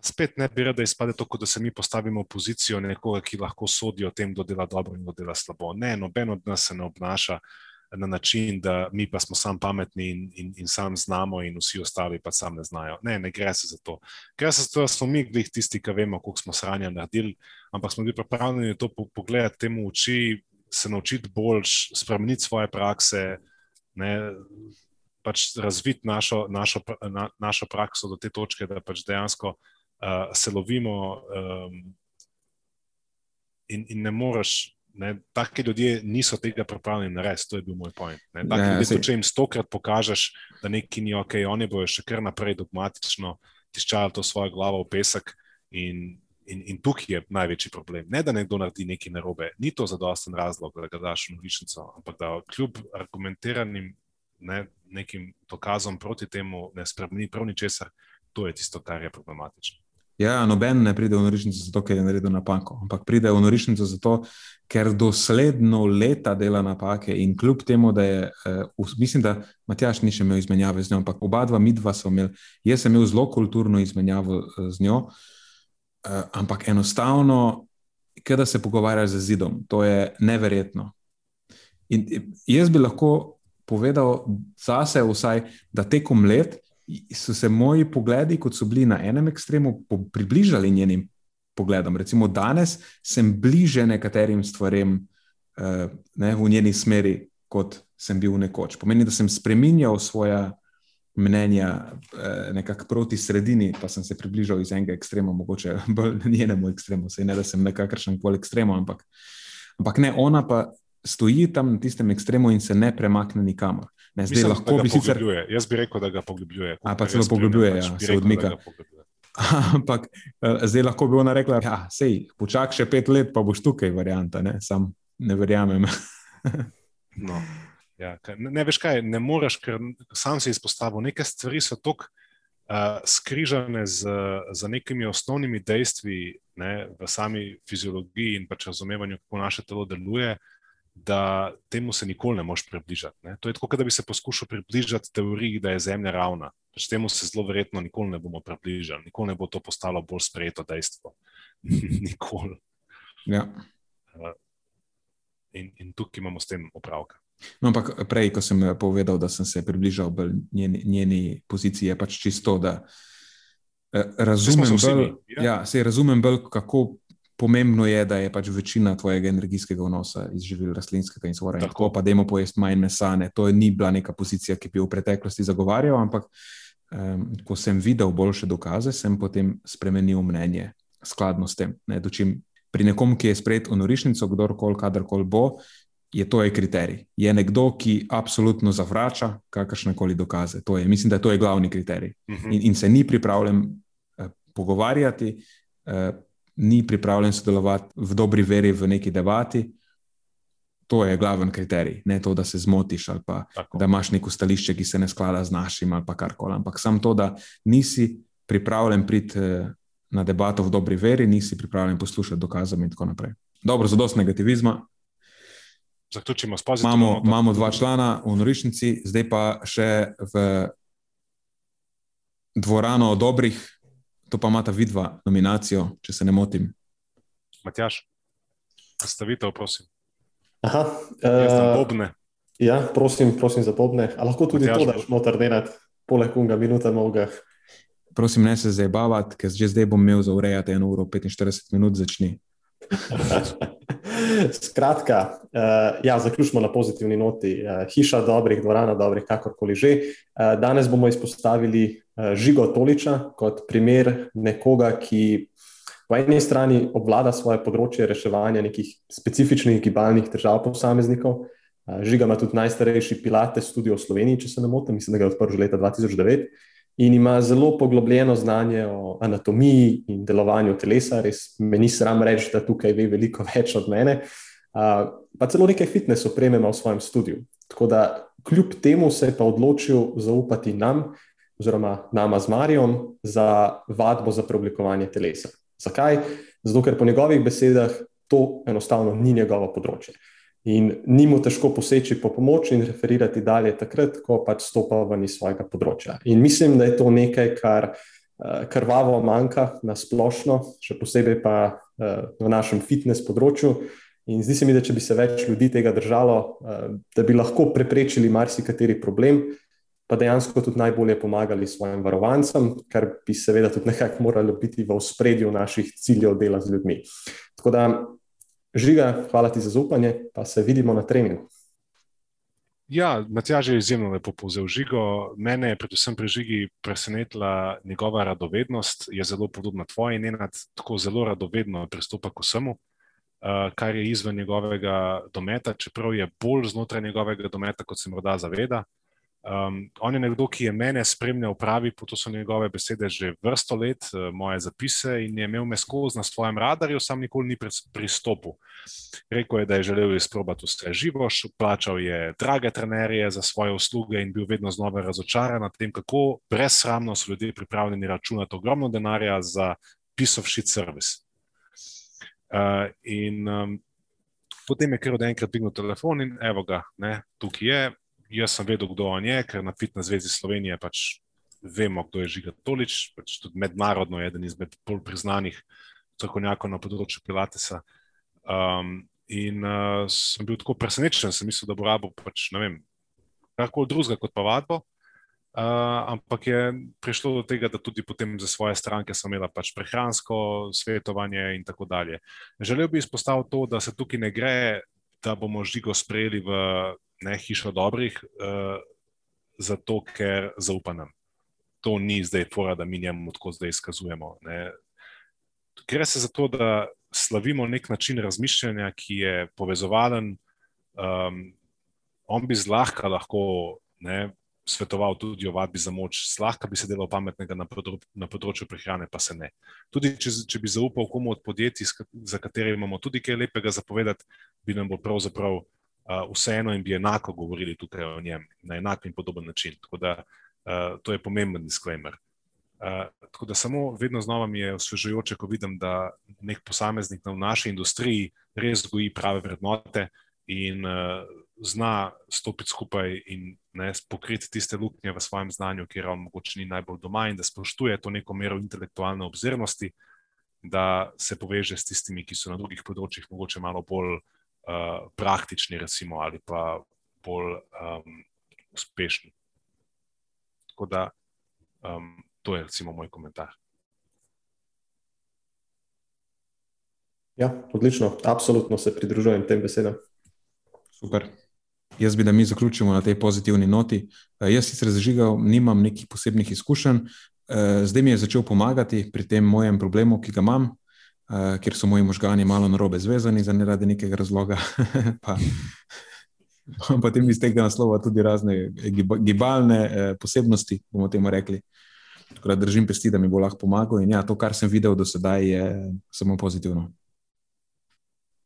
Spet ne bi rad, da izpade to, da se mi postavimo v pozicijo nekoga, ki lahko sodi o tem, kdo dela dobro in kdo dela slabo. Ne, noben od nas se ne obnaša na način, da mi pa smo sam pametni in, in, in sam znamo, in vsi ostali pa sam ne znajo. Ne, ne gre se za to. Gre se za to, da smo mi glih tisti, ki vemo, koliko smo sranja naredili, ampak smo bili pripravljeni to pogledati temu v oči, se naučiti bolj, spremeniti svoje prakse. Ne, pač razviti našo, našo, na, našo prakso do te točke, da pač dejansko uh, se lovimo, um, in, in ne moreš. Ne, taki ljudje niso tega pripravljeni narediti, to je bil moj point. Ne, ne, ljudje, če jim stokrat pokažeš, da nekaj ni ok, oni bojo še kar naprej dogmatično tiščali to svojo glavo v pesek. In, in, in tukaj je največji problem. Ne, da nekdo naredi nekaj narobe, ni to zadosten razlog, da ga daš v novičnico, ampak da kljub argumentiranim ne, nekim dokazom proti temu ne spremeni prav ničesar, to je tisto, kar je problematično. Ja, noben ne pride v norišnico zato, ker je naredil napako, ampak pride v norišnico zato, ker dosledno leta dela napake in kljub temu, da je, uh, mislim, da Matjaš ni še imel izmenjave z njo, ampak oba dva, mi dva smo imeli, jaz sem imel zelo kulturno izmenjavo uh, z njo, uh, ampak enostavno, kada se pogovarjaš z zidom, to je neverjetno. In jaz bi lahko povedal zase, vsaj, da tekom let so se moji pogledi, kot so bili na enem ekstremu, približali njenim pogledom. Recimo danes sem bliže nekaterim stvarem uh, ne, v njeni smeri, kot sem bil nekoč. Pomeni, da sem spremenjal svoje mnenja uh, nekako proti sredini, pa sem se približal iz enega ekstrema, mogoče bolj [laughs] njenemu ekstremu. Sej ne, da sem nekakršen koli ekstrem, ampak, ampak ne, ona pa stoji tam na tistem ekstremu in se ne premakne nikamor. Ne, zdaj Mislim, lahko bi sicer. Jaz bi rekel, da ga poglobljuje. A pa celo poglobljuje, ja, se odmika. [laughs] Ampak eh, zdaj lahko bi ona rekla, da ja, sej, počakaj še pet let, pa boš tukaj, varianta, ne, sam ne verjamem. [laughs] no. ja, ne, ne veš kaj, ne moreš, ker sam si izpostavil, neke stvari so tako uh, skrižene z, z nekimi osnovnimi dejstvi ne, v sami fiziologiji in pač razumevanju, kako naše telo deluje da temu se nikoli ne moreš približati. Ne? To je tako, da bi se poskušal približati teoriji, da je Zemlja ravna. Pač temu se zelo verjetno nikoli ne bomo približali, nikoli ne bo to postalo bolj sprejeto dejstvo. [laughs] nikoli. Ja. Uh, in, in tukaj imamo s tem opravka. No, ampak prej, ko sem povedal, da sem se približal njeni, njeni poziciji, je pač čisto, da uh, razumem, bolj, ja. Ja, razumem bolj, kako pomembno je, da je pač večina tvojega energijskega vnosa iz živil rastlinskega in svora. Tako pa, da imamo pojesti manj mesa. Ne. To ni bila neka pozicija, ki bi jo v preteklosti zagovarjal, ampak um, ko sem videl boljše dokaze, sem potem spremenil mnenje skladno s tem. Ne, dočim, pri nekom, ki je sprejet v norišnico, kdorkoli, kadarkoli bo. Je to je kriterij. Je nekdo, ki absolutno zavrača kakršne koli dokaze. Je, mislim, da to je glavni kriterij. Uh mhm. -huh. in, in se ni pripravljen uh, pogovarjati, uh, ni pripravljen sodelovati v dobri veri v neki debati, to je glaven kriterij. Ne to, da se zmotiš ali pa Tako. da imaš neko stališče, ki se ne sklada z našim ali karkoli. Ampak samo to, da nisi pripravljen priti eh, na debato v dobri veri, nisi pripravljen poslušati dokazom in tako naprej. Dobro, za dost negativizma. zaključimo s pozitivnim. Imamo, imamo dva člana v Norišnici, zdaj pa še v dvorano dobrih, to pa imata vidva nominacijo, če se ne motim. Matjaš, predstavitev, prosim. Aha, uh, bobne. Ja, prosim, prosim za bobne. A lahko tudi Matjaž, to, da boš noter delati, poleg unga, minuta moga. Prosim, ne se zabavati, ker že zdaj bom imel za urejati 1 uro 45 minut, začni. [laughs] Skratka, uh, ja, zaključimo na pozitivni noti. Uh, hiša dobrih, dvorana dobrih, kakorkoli že. Uh, danes bomo izpostavili uh, Žigo Toliča kot primer nekoga, ki po eni strani obvlada svoje področje reševanja nekih specifičnih gibalnih težav posameznikov. Uh, Žiga ima tudi najstarejši Pilates studio v Sloveniji, če se ne motim, mislim, da ga je odprl že leta 2009 in ima zelo poglobljeno znanje o anatomiji in delovanju telesa. Res me ni sram reči, da tukaj ve veliko več od mene. Uh, pa celo nekaj fitness opreme ima v svojem studiu. Tako da, kljub temu se je pa odločil zaupati nam, oziroma nama z Marijom, za vadbo za preoblikovanje telesa. Zakaj? Zato, ker po njegovih besedah to enostavno ni njegovo področje. In ni mu težko poseči po pomoč in referirati dalje, takrat, ko pač stopa ven iz svojega področja. In mislim, da je to nekaj, kar uh, krvavo manjka na splošno, še posebej pa uh, v našem fitness področju. In zdi se mi, da če bi se več ljudi tega držalo, uh, da bi lahko preprečili marsikateri problem, pa dejansko tudi najbolje pomagali svojim varovancem, kar bi seveda tudi nekako moralo biti v spredju naših ciljev dela z ljudmi. Tako da Žiga, hvala ti za zaupanje, pa se vidimo na treningu. Ja, Matjaž je izjemno lepo povzel žigo. Mene je predvsem pri žigi presenetila njegova radovednost, je zelo podobna tvoji in enad tako zelo radovedno pristopa k vsemu, uh, kar je izven njegovega dometa, čeprav je bolj znotraj njegovega dometa, kot se morda zaveda. Um, on je nekdo, ki je mene spremljal, pravi, to so njegove besede že vrsto let, uh, moje zapise in je imel me skozi na svojem radarju, sam nikoli ni pristopil. Rekel je, da je želel izprobati vse živo, plačal je drage trenerje za svoje usluge in bil vedno znova razočaran nad tem, kako brezsramno so ljudje pripravljeni računati ogromno denarja za piece of shit service. Uh, in um, potem je kar od enkrat dvignil telefon in evo ga, ne, tukaj je jaz sem vedel, kdo on je, ker na Fitness Zvezi Slovenije pač vemo, kdo je Žiga Tolič, pač tudi mednarodno je eden izmed bolj priznanih strokovnjakov na področju Pilatesa. Um, in uh, sem bil tako presenečen, sem mislil, da bo rabo pač, ne vem, karkoli drugega kot pa vadbo. Uh, ampak je prišlo do tega, da tudi potem za svoje stranke sem imela pač prehransko svetovanje in tako dalje. Želel bi izpostaviti to, da se tukaj ne gre, da bomo žigo sprejeli v ne hišo dobrih, uh, zato ker zaupa nam. To ni zdaj fora, da mi njemu tako zdaj izkazujemo. Gre se za to, da slavimo nek način razmišljanja, ki je povezovalen. Um, on bi zlahka lahko ne, svetoval tudi o vadbi za moč, zlahka bi se delal pametnega na, podro, na področju prehrane, pa se ne. Tudi če, če bi zaupal komu od podjetij, za katere imamo tudi kaj lepega zapovedati, bi nam bo pravzaprav uh, vseeno in bi enako govorili tukaj o njem na enak in podoben način. Tako da uh, to je pomemben disclaimer. Uh, tako da samo vedno znova mi je osvežujoče, ko vidim, da nek posameznik v naši industriji res goji prave vrednote in uh, zna stopiti skupaj in ne, pokriti tiste luknje v svojem znanju, kjer on mogoče ni najbolj doma in da spoštuje to neko mero intelektualne obzirnosti, da se poveže s tistimi, ki so na drugih področjih mogoče malo bolj uh, praktični, recimo, ali pa bolj um, uspešni. Tako da um, to je, recimo, moj komentar. Ja, odlično, absolutno se pridružujem tem besedam. Super. Jaz bi, da mi zaključimo na tej pozitivni noti. Uh, jaz sicer zažigal, nimam nekih posebnih izkušenj, uh, zdaj mi je začel pomagati pri tem mojem problemu, ki ga imam, uh, ker so moji možgani malo narobe zvezani za ne radi nekega razloga. [laughs] pa, potem iz tega naslova tudi razne gibalne uh, posebnosti, bomo temu rekli. Tako da držim pesti, da mi bo lahko pomagal. In ja, to, kar sem videl do sedaj, je samo pozitivno.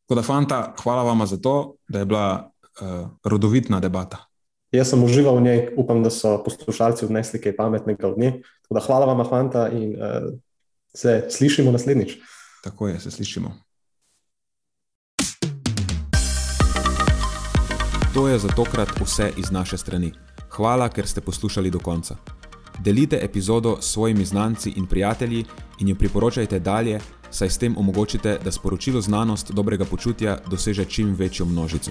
Tako da, fanta, hvala vam za to, da je bila uh, rodovitna debata. Jaz sem užival v njej, upam, da so poslušalci odnesli kaj pametnega od nje. Tako da, hvala vam, fanta, in uh, se slišimo naslednjič. Tako je, se slišimo. To je za tokrat vse iz naše strani. Hvala, ker ste poslušali do konca. Delite epizodo s svojimi znanci in prijatelji in jo priporočajte dalje, saj s tem omogočite, da sporočilo znanost dobrega počutja doseže čim večjo množico.